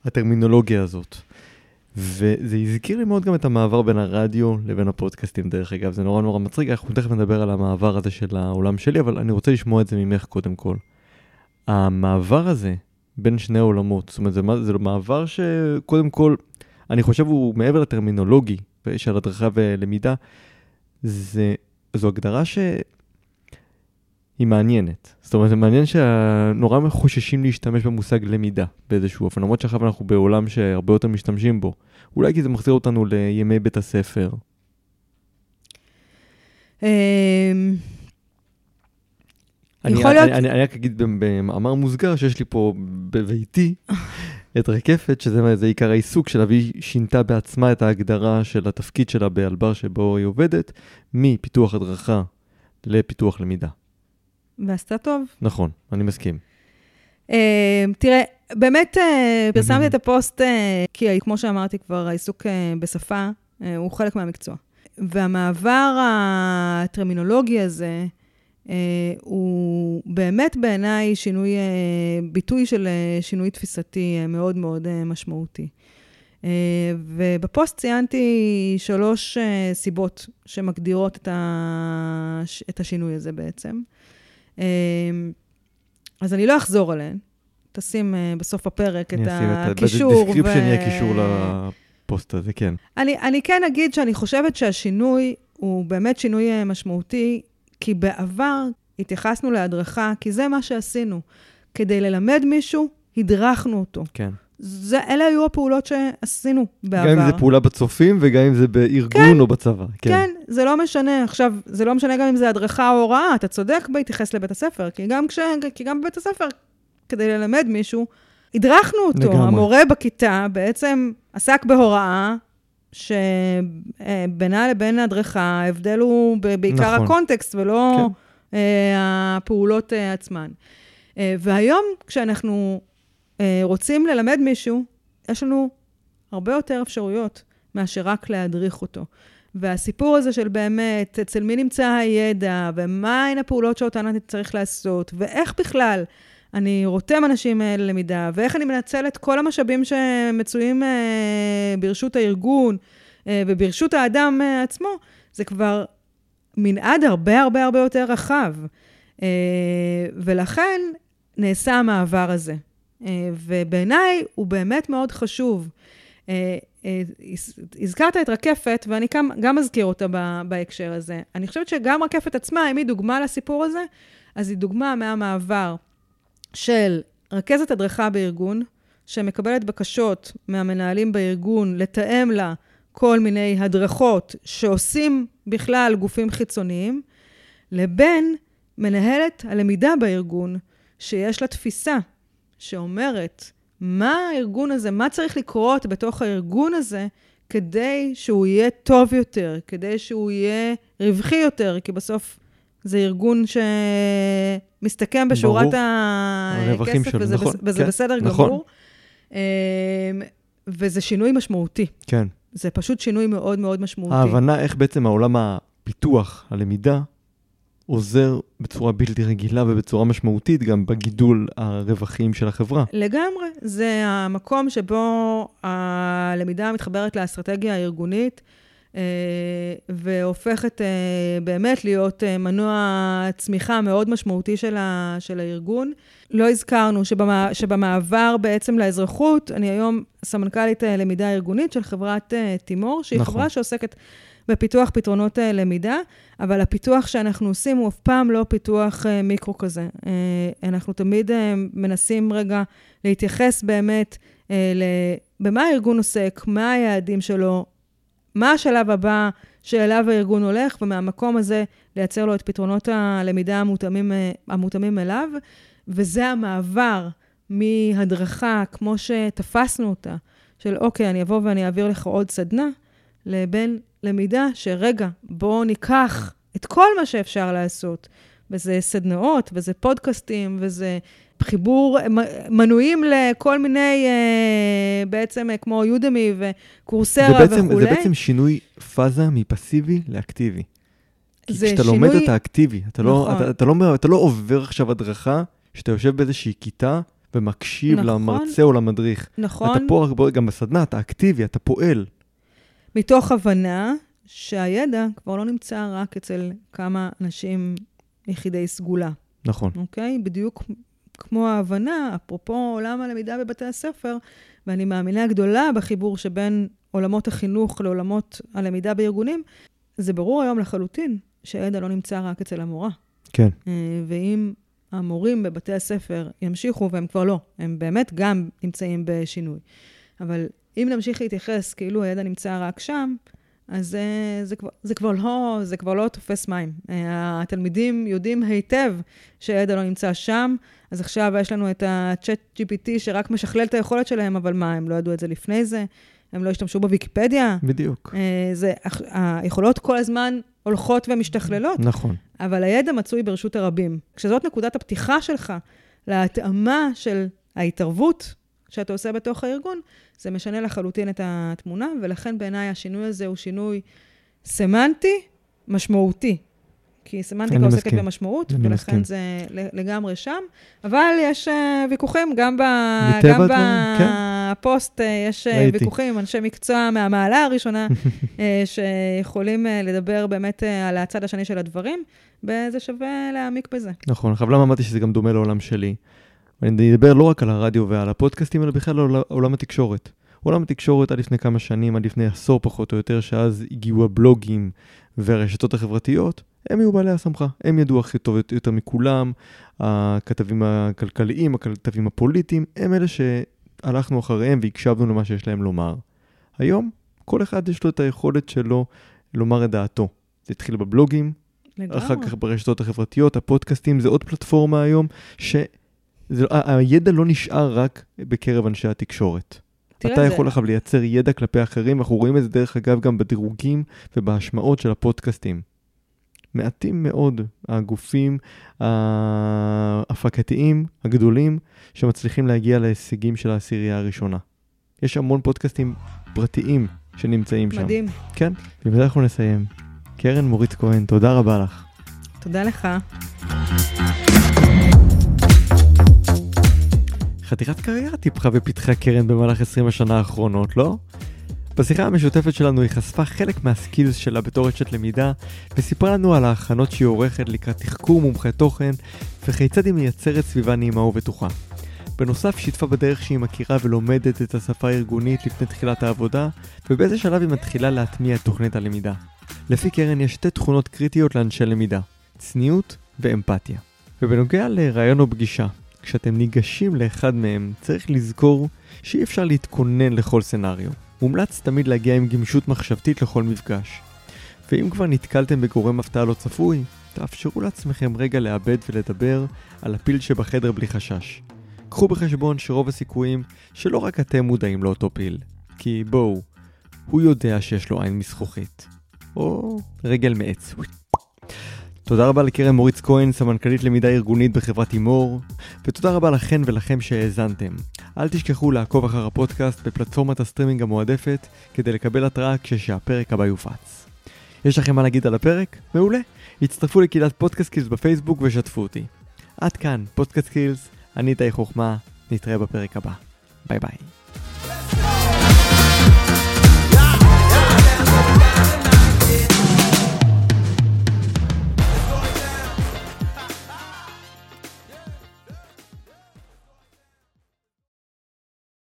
הטרמינולוגיה הזאת. וזה הזכיר לי מאוד גם את המעבר בין הרדיו לבין הפודקאסטים, דרך אגב, זה נורא נורא מצחיק, אנחנו תכף נדבר על המעבר הזה של העולם שלי, אבל אני רוצה לשמוע את זה ממך קודם כל. המעבר הזה בין שני העולמות, זאת אומרת, זה, מה- זה מעבר שקודם כל, אני חושב הוא מעבר לטרמינולוגי של הדרכה ולמידה, זה, זו הגדרה שהיא מעניינת. זאת אומרת, זה מעניין שנורא חוששים להשתמש במושג למידה באיזשהו אופן, למרות שעכשיו אנחנו בעולם שהרבה יותר משתמשים בו. אולי כי זה מחזיר אותנו לימי בית הספר. אמ, אני, רק אגיד במאמר מוסגר שיש לי פה בביתי את רקפת, שזה זה עיקר העיסוק שלה, והיא שינתה בעצמה את ההגדרה של התפקיד שלה באלבר שבו היא עובדת, מפיתוח הדרכה לפיתוח למידה. ועשתה טוב. נכון, אני מסכים. אה, תראה, באמת אה, פרסמתי מהמם. את הפוסט, אה, כי כמו שאמרתי כבר, העיסוק אה, בשפה אה, הוא חלק מהמקצוע. והמעבר הטרמינולוגי הזה, אה, הוא באמת בעיניי שינוי, אה, ביטוי של אה, שינוי תפיסתי אה, מאוד מאוד אה, משמעותי. אה, ובפוסט ציינתי שלוש אה, סיבות שמגדירות את, ה... את השינוי הזה בעצם. אה, אז אני לא אחזור עליהן. תשים אה, בסוף הפרק את אני אשים את הקישור. בדסקריפשן יהיה קישור לפוסט הזה, כן. אני, אני כן אגיד שאני חושבת שהשינוי הוא באמת שינוי אה, משמעותי, כי בעבר התייחסנו להדרכה, כי זה מה שעשינו. כדי ללמד מישהו, הדרכנו אותו. כן. זה, אלה היו הפעולות שעשינו בעבר. גם אם זה פעולה בצופים וגם אם זה בארגון כן. או בצבא. כן. כן, זה לא משנה. עכשיו, זה לא משנה גם אם זה הדרכה או הוראה, אתה צודק בהתייחס לבית הספר, כי גם, כש, כי גם בבית הספר, כדי ללמד מישהו, הדרכנו אותו. לגמרי. המורה בכיתה בעצם עסק בהוראה, שבינה לבין הדרכה, ההבדל הוא בעיקר נכון. הקונטקסט ולא כן. אה, הפעולות אה, עצמן. אה, והיום, כשאנחנו אה, רוצים ללמד מישהו, יש לנו הרבה יותר אפשרויות מאשר רק להדריך אותו. והסיפור הזה של באמת, אצל מי נמצא הידע, ומהן הפעולות שאותן אני צריך לעשות, ואיך בכלל אני רותם אנשים אה, ללמידה, ואיך אני מנצל את כל המשאבים שמצויים אה, ברשות הארגון אה, וברשות האדם אה, עצמו, זה כבר מנעד הרבה הרבה הרבה יותר רחב. אה, ולכן נעשה המעבר הזה. אה, ובעיניי הוא באמת מאוד חשוב. אה, אה, הז- הזכרת את רקפת, ואני גם, גם אזכיר אותה בהקשר הזה. אני חושבת שגם רקפת עצמה, אם היא דוגמה לסיפור הזה, אז היא דוגמה מהמעבר של רכזת הדרכה בארגון, שמקבלת בקשות מהמנהלים בארגון לתאם לה כל מיני הדרכות שעושים בכלל גופים חיצוניים, לבין מנהלת הלמידה בארגון, שיש לה תפיסה שאומרת, מה הארגון הזה, מה צריך לקרות בתוך הארגון הזה כדי שהוא יהיה טוב יותר, כדי שהוא יהיה רווחי יותר, כי בסוף זה ארגון שמסתכם בשורת ברור. הכסף, וזה, נכון, בס- וזה כן, בסדר נכון. גמור. אמ, וזה שינוי משמעותי. כן. זה פשוט שינוי מאוד מאוד משמעותי. ההבנה איך בעצם העולם הפיתוח, הלמידה, עוזר בצורה בלתי רגילה ובצורה משמעותית גם בגידול הרווחים של החברה. לגמרי. זה המקום שבו הלמידה מתחברת לאסטרטגיה הארגונית, אה, והופכת אה, באמת להיות אה, מנוע צמיחה מאוד משמעותי של, ה, של הארגון. לא הזכרנו שבמה, שבמעבר בעצם לאזרחות, אני היום סמנכ"לית למידה ארגונית של חברת תימור, שהיא נכון. חברה שעוסקת בפיתוח פתרונות למידה, אבל הפיתוח שאנחנו עושים הוא אף פעם לא פיתוח מיקרו כזה. אנחנו תמיד מנסים רגע להתייחס באמת במה הארגון עוסק, מה היעדים שלו, מה השלב הבא שאליו הארגון הולך, ומהמקום הזה לייצר לו את פתרונות הלמידה המותאמים, המותאמים אליו, וזה המעבר מהדרכה, כמו שתפסנו אותה, של אוקיי, אני אבוא ואני אעביר לך עוד סדנה, לבין למידה שרגע, בואו ניקח את כל מה שאפשר לעשות, וזה סדנאות, וזה פודקאסטים, וזה חיבור מנויים לכל מיני, אה, בעצם אה, כמו יודמי וקורסרה וכולי. זה בעצם שינוי פאזה מפסיבי לאקטיבי. זה כשאתה שינוי... לומד אתה אקטיבי, אתה, לא- נכון. לא, אתה, אתה, לא, אתה לא עובר עכשיו הדרכה, שאתה יושב באיזושהי כיתה ומקשיב נכון. למרצה או למדריך. נכון. אתה פה, גם בסדנה, אתה אקטיבי, אתה פועל. מתוך הבנה שהידע כבר לא נמצא רק אצל כמה אנשים יחידי סגולה. נכון. אוקיי? בדיוק כמו ההבנה, אפרופו עולם הלמידה בבתי הספר, ואני מאמינה גדולה בחיבור שבין עולמות החינוך לעולמות הלמידה בארגונים, זה ברור היום לחלוטין שהידע לא נמצא רק אצל המורה. כן. אה, ואם המורים בבתי הספר ימשיכו, והם כבר לא, הם באמת גם נמצאים בשינוי. אבל אם נמשיך להתייחס כאילו הידע נמצא רק שם, אז זה, זה, כבר, זה, כבר לא, זה כבר לא תופס מים. אה, התלמידים יודעים היטב שהידע לא נמצא שם, אז עכשיו יש לנו את ה-chat GPT שרק משכלל את היכולת שלהם, אבל מה, הם לא ידעו את זה לפני זה? הם לא השתמשו בוויקיפדיה? בדיוק. אה, זה, היכולות כל הזמן הולכות ומשתכללות. נכון. אבל הידע מצוי ברשות הרבים. כשזאת נקודת הפתיחה שלך להתאמה של ההתערבות שאתה עושה בתוך הארגון, זה משנה לחלוטין את התמונה, ולכן בעיניי השינוי הזה הוא שינוי סמנטי, משמעותי. כי סמנטיקה עוסקת מסכים. במשמעות, ולכן מסכים. זה לגמרי שם. אבל יש uh, ויכוחים, גם, ב, גם בפוסט כן. יש uh, ויכוחים עם אנשי מקצוע מהמעלה הראשונה, (laughs) שיכולים לדבר באמת על הצד השני של הדברים, וזה שווה להעמיק בזה. נכון, עכשיו למה אמרתי שזה גם דומה לעולם שלי? אני אדבר לא רק על הרדיו ועל הפודקאסטים, אלא בכלל על עולם התקשורת. עולם התקשורת עד לפני כמה שנים, עד לפני עשור פחות או יותר, שאז הגיעו הבלוגים והרשתות החברתיות, הם היו בעלי הסמכה. הם ידעו הכי טוב יותר מכולם, הכתבים הכלכליים, הכתבים הפוליטיים, הם אלה שהלכנו אחריהם והקשבנו למה שיש להם לומר. היום, כל אחד יש לו את היכולת שלו לומר את דעתו. זה התחיל בבלוגים, לגמרי. אחר כך ברשתות החברתיות, הפודקאסטים, זה עוד פלטפורמה היום, ש... זה, הידע לא נשאר רק בקרב אנשי התקשורת. אתה זה... יכול עכשיו לייצר ידע כלפי אחרים, ואנחנו רואים את זה דרך אגב גם בדירוגים ובהשמעות של הפודקאסטים. מעטים מאוד הגופים ההפקתיים הגדולים שמצליחים להגיע להישגים של העשירייה הראשונה. יש המון פודקאסטים פרטיים שנמצאים מדהים. שם. מדהים. כן, ובזה אנחנו נסיים. קרן מוריץ כהן, תודה רבה לך. תודה לך. חתיכת קריירה טיפחה בפתחי הקרן במהלך 20 השנה האחרונות, לא? בשיחה המשותפת שלנו היא חשפה חלק מהסקילס שלה בתור רשת למידה, וסיפרה לנו על ההכנות שהיא עורכת לקראת תחקור מומחי תוכן, וכיצד היא מייצרת סביבה נעימה ובטוחה. בנוסף, שיתפה בדרך שהיא מכירה ולומדת את השפה הארגונית לפני תחילת העבודה, ובאיזה שלב היא מתחילה להטמיע את תוכנית הלמידה. לפי קרן יש שתי תכונות קריטיות לאנשי למידה, צניעות ואמפתיה. ובנוגע לרעיון או פגישה, כשאתם ניגשים לאחד מהם, צריך לזכור שאי אפשר להתכונן לכל סנאריו. מומלץ תמיד להגיע עם גמישות מחשבתית לכל מפגש. ואם כבר נתקלתם בגורם הפתעה לא צפוי, תאפשרו לעצמכם רגע לאבד ולדבר על הפיל שבחדר בלי חשש. קחו בחשבון שרוב הסיכויים שלא רק אתם מודעים לאותו פיל, כי בואו, הוא יודע שיש לו עין מזכוכית. או רגל מעץ. תודה רבה לקרן מוריץ כהן, סמנכ"לית למידה ארגונית בחברת היי מור, ותודה רבה לכן ולכם שהאזנתם. אל תשכחו לעקוב אחר הפודקאסט בפלטפורמת הסטרימינג המועדפת כדי לקבל התראה כשהפרק הבא יופץ. יש לכם מה להגיד על הפרק? מעולה. הצטרפו לקהילת פודקאסקילס בפייסבוק ושתפו אותי. עד כאן, פודקאסקילס, אני איתי חוכמה, נתראה בפרק הבא. ביי ביי.